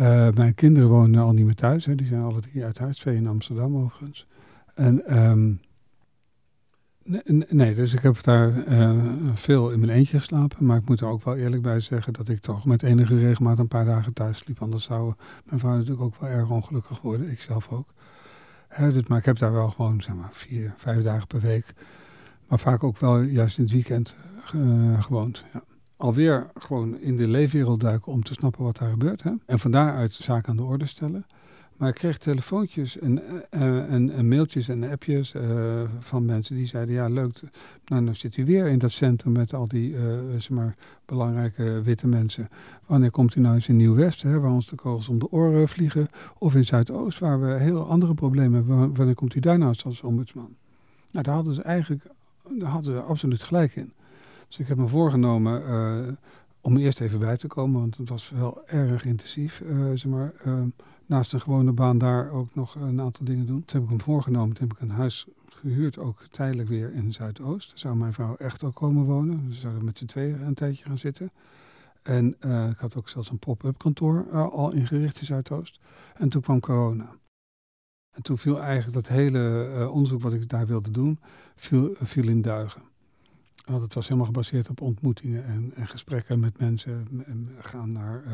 B: Uh, mijn kinderen wonen al niet meer thuis, hè. die zijn alle drie uit huis, twee in Amsterdam overigens. En um, nee, dus ik heb daar uh, veel in mijn eentje geslapen, maar ik moet er ook wel eerlijk bij zeggen dat ik toch met enige regelmaat een paar dagen thuis sliep. Anders zou mijn vrouw natuurlijk ook wel erg ongelukkig worden, ik zelf ook. Hè, dus, maar ik heb daar wel gewoon, zeg maar, vier, vijf dagen per week maar vaak ook wel juist in het weekend uh, gewoond. Ja. Alweer gewoon in de leefwereld duiken om te snappen wat daar gebeurt. Hè? En van daaruit zaken aan de orde stellen. Maar ik kreeg telefoontjes en, uh, en, mailtjes en appjes van mensen die zeiden: Ja, leuk. Nou, dan zit u weer in dat centrum met al die zeg maar, belangrijke witte mensen. Wanneer komt u nou eens in Nieuw-West, waar ons de kogels om de oren vliegen? Of in Zuidoost, waar we heel andere problemen hebben. Wanneer komt u daar nou als ombudsman? Nou, daar hadden ze eigenlijk daar hadden we absoluut gelijk in. Dus ik heb me voorgenomen uh, om eerst even bij te komen, want het was wel erg intensief. Uh, zeg maar, uh, naast een gewone baan daar ook nog een aantal dingen doen. Toen heb ik hem voorgenomen, toen heb ik een huis gehuurd, ook tijdelijk weer in Zuidoost. Daar zou mijn vrouw echt ook komen wonen. We zouden met z'n tweeën een tijdje gaan zitten. En ik had ook zelfs een pop-up kantoor al ingericht in Zuidoost. En toen kwam corona. En toen viel eigenlijk dat hele onderzoek wat ik daar wilde doen, viel, viel in duigen. Want het was helemaal gebaseerd op ontmoetingen en, en gesprekken met mensen. En gaan naar, uh,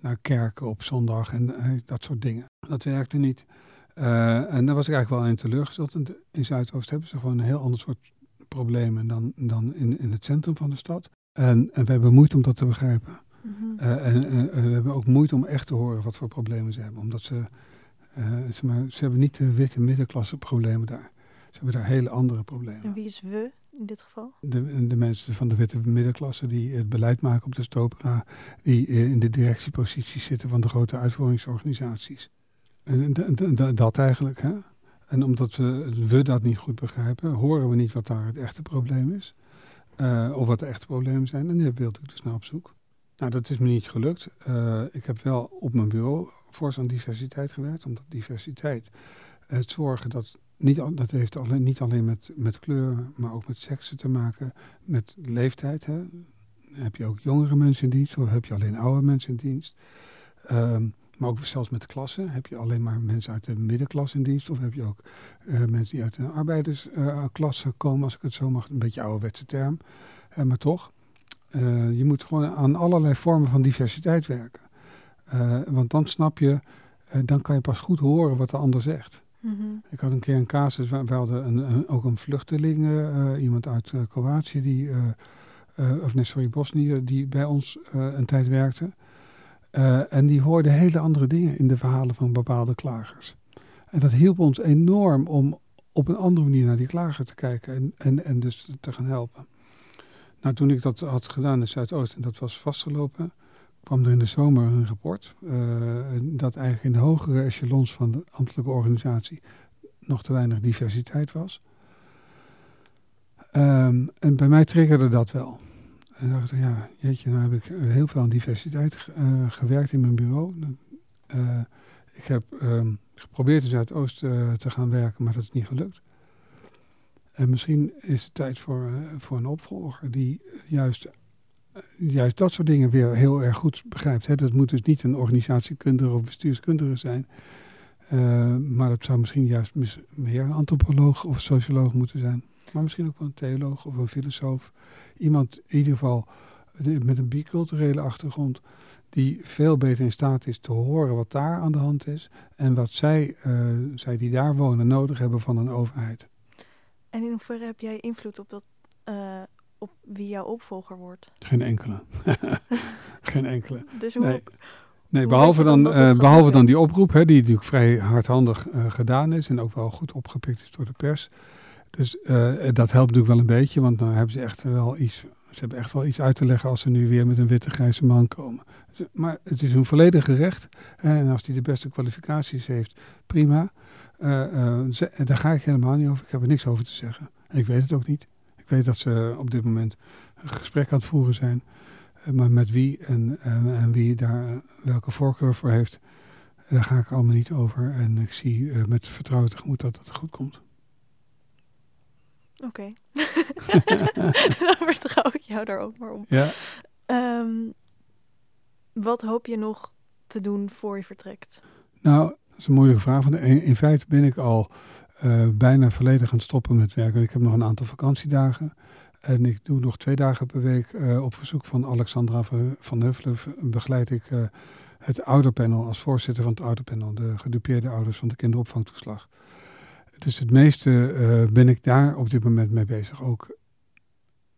B: naar kerken op zondag en uh, dat soort dingen. Dat werkte niet. en daar was ik eigenlijk wel in teleurgesteld. In, Zuidoost hebben ze gewoon een heel ander soort problemen dan, dan in, in het centrum van de stad. En, en we hebben moeite om dat te begrijpen. Mm -hmm. en, en we hebben ook moeite om echt te horen wat voor problemen ze hebben. Omdat ze ze, maar, ze hebben niet de witte middenklasse problemen daar. Ze hebben daar hele andere problemen.
A: En wie is we in dit geval?
B: De, de mensen van de witte middenklasse die het beleid maken op de Stopera, die in de directieposities zitten van de grote uitvoeringsorganisaties. En dat eigenlijk, hè? En omdat we, we dat niet goed begrijpen, horen we niet wat daar het echte probleem is. Uh, of wat de echte problemen zijn. En daar wilde ik dus naar op zoek. Nou, dat is me niet gelukt. Uh, ik heb wel op mijn bureau fors aan diversiteit gewerkt. Omdat diversiteit, het zorgen dat, niet, dat heeft alleen, niet alleen met, met kleur, maar ook met seksen te maken, met leeftijd. Hè. Heb je ook jongere mensen in dienst of heb je alleen oude mensen in dienst? Um, maar ook zelfs met klassen. Heb je alleen maar mensen uit de middenklasse in dienst? Of heb je ook uh, mensen die uit een arbeidersklasse uh, komen, als ik het zo mag, een beetje ouderwetse term. Uh, maar toch, je moet gewoon aan allerlei vormen van diversiteit werken. Want dan snap je, dan kan je pas goed horen wat de ander zegt.
A: -hmm.
B: Ik had een keer een casus, we hadden een, ook een vluchteling, uh, iemand uit Kroatië, die, of nee, sorry, Bosnië, die bij ons een tijd werkte. en die hoorde hele andere dingen in de verhalen van bepaalde klagers. En dat hielp ons enorm om op een andere manier naar die klager te kijken en, en, en dus te gaan helpen. Nou, toen ik dat had gedaan in Zuidoost en dat was vastgelopen, kwam er in de zomer een rapport uh, dat eigenlijk in de hogere echelons van de ambtelijke organisatie nog te weinig diversiteit was. Um, en bij mij triggerde dat wel. En dacht ja, jeetje, nou heb ik heel veel aan diversiteit uh, gewerkt in mijn bureau. Uh, ik heb um, geprobeerd in Zuidoost te gaan werken, maar dat is niet gelukt. En misschien is het tijd voor, voor een opvolger die juist juist dat soort dingen weer heel erg goed begrijpt. Hè. Dat moet dus niet een organisatiekundige of bestuurskundige zijn. Uh, maar dat zou misschien juist meer een antropoloog of socioloog moeten zijn. Maar misschien ook wel een theoloog of een filosoof. Iemand in ieder geval met een biculturele achtergrond die veel beter in staat is te horen wat daar aan de hand is en wat zij, uh, zij die daar wonen nodig hebben van een overheid.
A: En in hoeverre heb jij invloed op dat, op wie jouw opvolger wordt?
B: Geen enkele. Geen enkele.
A: Dus hoe,
B: nee. Behalve
A: dan
B: eh, behalve dan die oproep, hè, die natuurlijk vrij hardhandig eh, gedaan is en ook wel goed opgepikt is door de pers. Dus eh, dat helpt natuurlijk wel een beetje, want dan hebben ze echt wel iets, ze hebben echt wel iets uit te leggen als ze nu weer met een witte grijze man komen. Dus, maar het is een volledige recht hè, en als die de beste kwalificaties heeft, prima. Daar ga ik helemaal niet over, ik heb er niks over te zeggen. En ik weet het ook niet. Ik weet dat ze op dit moment een gesprek aan het voeren zijn. Eh, Maar met wie en, en, en wie daar eh, welke voorkeur voor heeft, daar ga ik allemaal niet over. En ik zie eh, met vertrouwen tegemoet dat het goed komt.
A: Oké. dan vertrouw ik jou daar ook maar op.
B: Ja,
A: Ehm, wat hoop je nog te doen voor je vertrekt?
B: nou, dat is een moeilijke vraag. Want in, in feite ben ik al eh, bijna volledig aan het stoppen met werken. Ik heb nog een aantal vakantiedagen. En ik doe nog twee dagen per week eh, op verzoek van Alexandra van Huffelen. Begeleid ik eh, het ouderpanel als voorzitter van het ouderpanel. De gedupeerde ouders van de kinderopvangtoeslag. Dus het meeste ben ik daar op dit moment mee bezig. Ook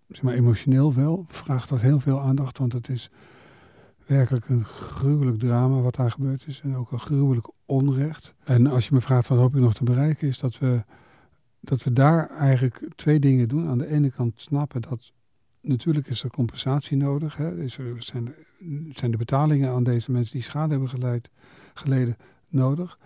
B: zeg maar, emotioneel wel vraagt dat heel veel aandacht. Want het is werkelijk een gruwelijk drama wat daar gebeurd is. En ook een gruwelijk onrecht. En als je me vraagt wat hoop ik nog te bereiken, is dat we, dat we daar eigenlijk twee dingen doen. Aan de ene kant snappen dat natuurlijk is er compensatie nodig. Hè. Is er, zijn, zijn de betalingen aan deze mensen die schade hebben geleden nodig.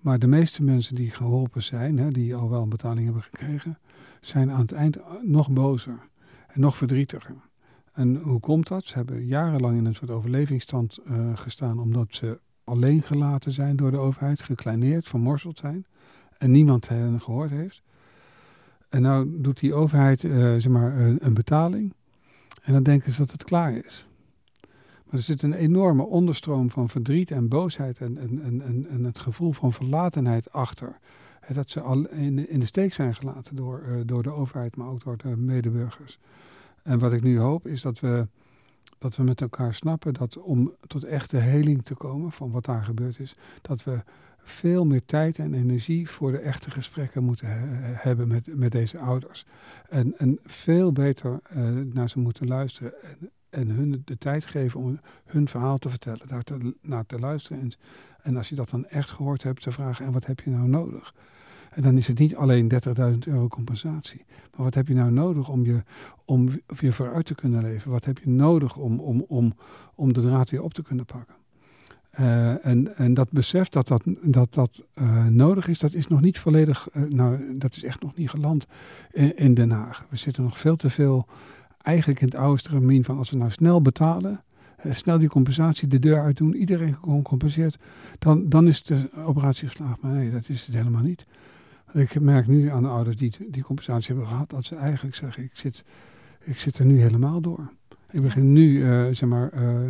B: Maar de meeste mensen die geholpen zijn, hè, die al wel een betaling hebben gekregen, zijn aan het eind nog bozer en nog verdrietiger. En hoe komt dat? Ze hebben jarenlang in een soort overlevingsstand eh, gestaan omdat ze alleen gelaten zijn door de overheid, gekleineerd, vermorzeld zijn en niemand hen gehoord heeft. En nou doet die overheid eh, zeg maar, een, een betaling en dan denken ze dat het klaar is. Maar er zit een enorme onderstroom van verdriet en boosheid en, en, en, en, het gevoel van verlatenheid achter. Dat ze al in, de steek zijn gelaten door, eh, door de overheid, maar ook door de medeburgers. En wat ik nu hoop is dat we, dat we met elkaar snappen dat om tot echte heling te komen van wat daar gebeurd is, dat we veel meer tijd en energie voor de echte gesprekken moeten he- hebben met, met deze ouders. En, en veel beter eh, naar ze moeten luisteren en, hun de tijd geven om hun verhaal te vertellen, daar naar te luisteren. En, en als je dat dan echt gehoord hebt, te vragen, en wat heb je nou nodig? En dan is het niet alleen 30.000 euro compensatie. Maar wat heb je nou nodig om, je, om weer vooruit te kunnen leven? Wat heb je nodig om, om, om, om de draad weer op te kunnen pakken? Eh, en, en dat besef dat dat, dat, dat eh, nodig is, dat is nog niet volledig, eh, nou, dat is echt nog niet geland in, Den Haag. We zitten nog veel te veel eigenlijk in het oude stramien van als we nou snel betalen, snel die compensatie de deur uit doen, iedereen gecompenseerd, dan, dan is de operatie geslaagd. Maar nee, dat is het helemaal niet. Ik merk nu aan de ouders die die compensatie hebben gehad, dat ze eigenlijk zeggen, ik zit, ik zit er nu helemaal door. Ik begin nu, eh, zeg maar, eh,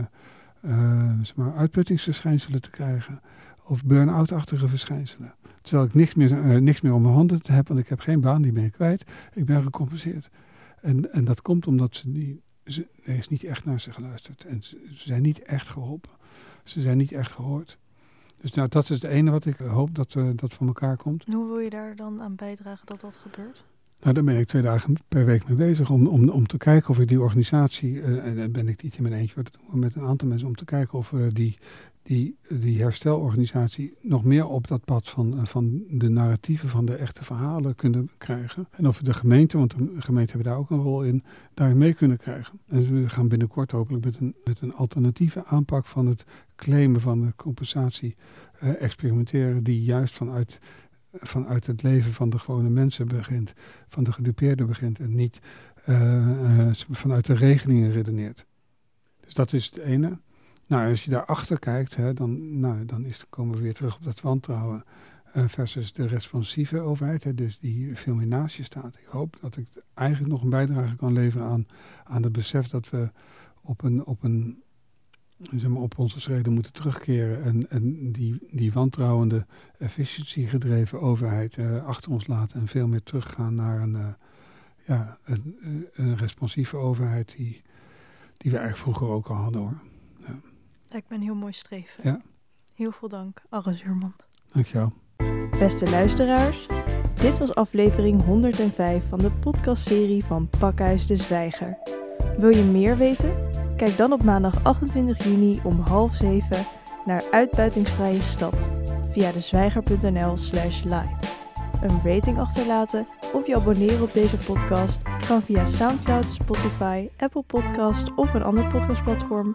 B: eh, zeg maar, uitputtingsverschijnselen te krijgen. Of burn-out-achtige verschijnselen. Terwijl ik niks meer, niks meer om mijn handen heb, want ik heb geen baan, die ben ik kwijt. Ik ben gecompenseerd. En, en dat komt omdat ze niet, ze, er is niet echt naar ze geluisterd. En ze, ze zijn niet echt geholpen. Ze zijn niet echt gehoord. Dus nou, dat is het ene wat ik hoop dat, eh, dat van elkaar komt.
A: Hoe wil je daar dan aan bijdragen dat dat gebeurt?
B: Nou, daar ben ik twee dagen per week mee bezig om, om, om te kijken of ik die organisatie, eh, en dan ben ik niet in mijn eentje, dat doen we met een aantal mensen, om te kijken of we die, die, die herstelorganisatie nog meer op dat pad van, eh, van de narratieven, van de echte verhalen kunnen krijgen. En of de gemeente, want de gemeente hebben daar ook een rol in, daarin mee kunnen krijgen. En we gaan binnenkort hopelijk met een, met een alternatieve aanpak van het claimen van de compensatie eh, experimenteren, die juist vanuit vanuit het leven van de gewone mensen begint, van de gedupeerden begint en niet uh, uh, vanuit de regelingen redeneert. Dus dat is het ene. Nou, als je daarachter kijkt, hè, dan, nou, dan is, komen we weer terug op dat wantrouwen uh, versus de responsieve overheid, hè, dus die veel meer naast je staat. Ik hoop dat ik eigenlijk nog een bijdrage kan leveren aan, aan het besef dat we op een, op een zeg maar, op onze schreden moeten terugkeren en, en die, die wantrouwende, efficiëntiegedreven overheid uh, achter ons laten en veel meer teruggaan naar een, uh, ja, een, een responsieve overheid die, die we eigenlijk vroeger ook al hadden hoor.
A: Lijkt me een heel mooi streven.
B: Ja.
A: Heel veel dank, Arre Zuurmond.
B: Dankjewel.
A: Beste luisteraars, dit was aflevering 105 van de podcastserie van Pakhuis de Zwijger. Wil je meer weten? Kijk dan op maandag 28 juni om half zeven naar Uitbuitingsvrije Stad via dezwijger.nl slash live. Een rating achterlaten of je abonneren op deze podcast kan via Soundcloud, Spotify, Apple Podcast of een ander podcastplatform.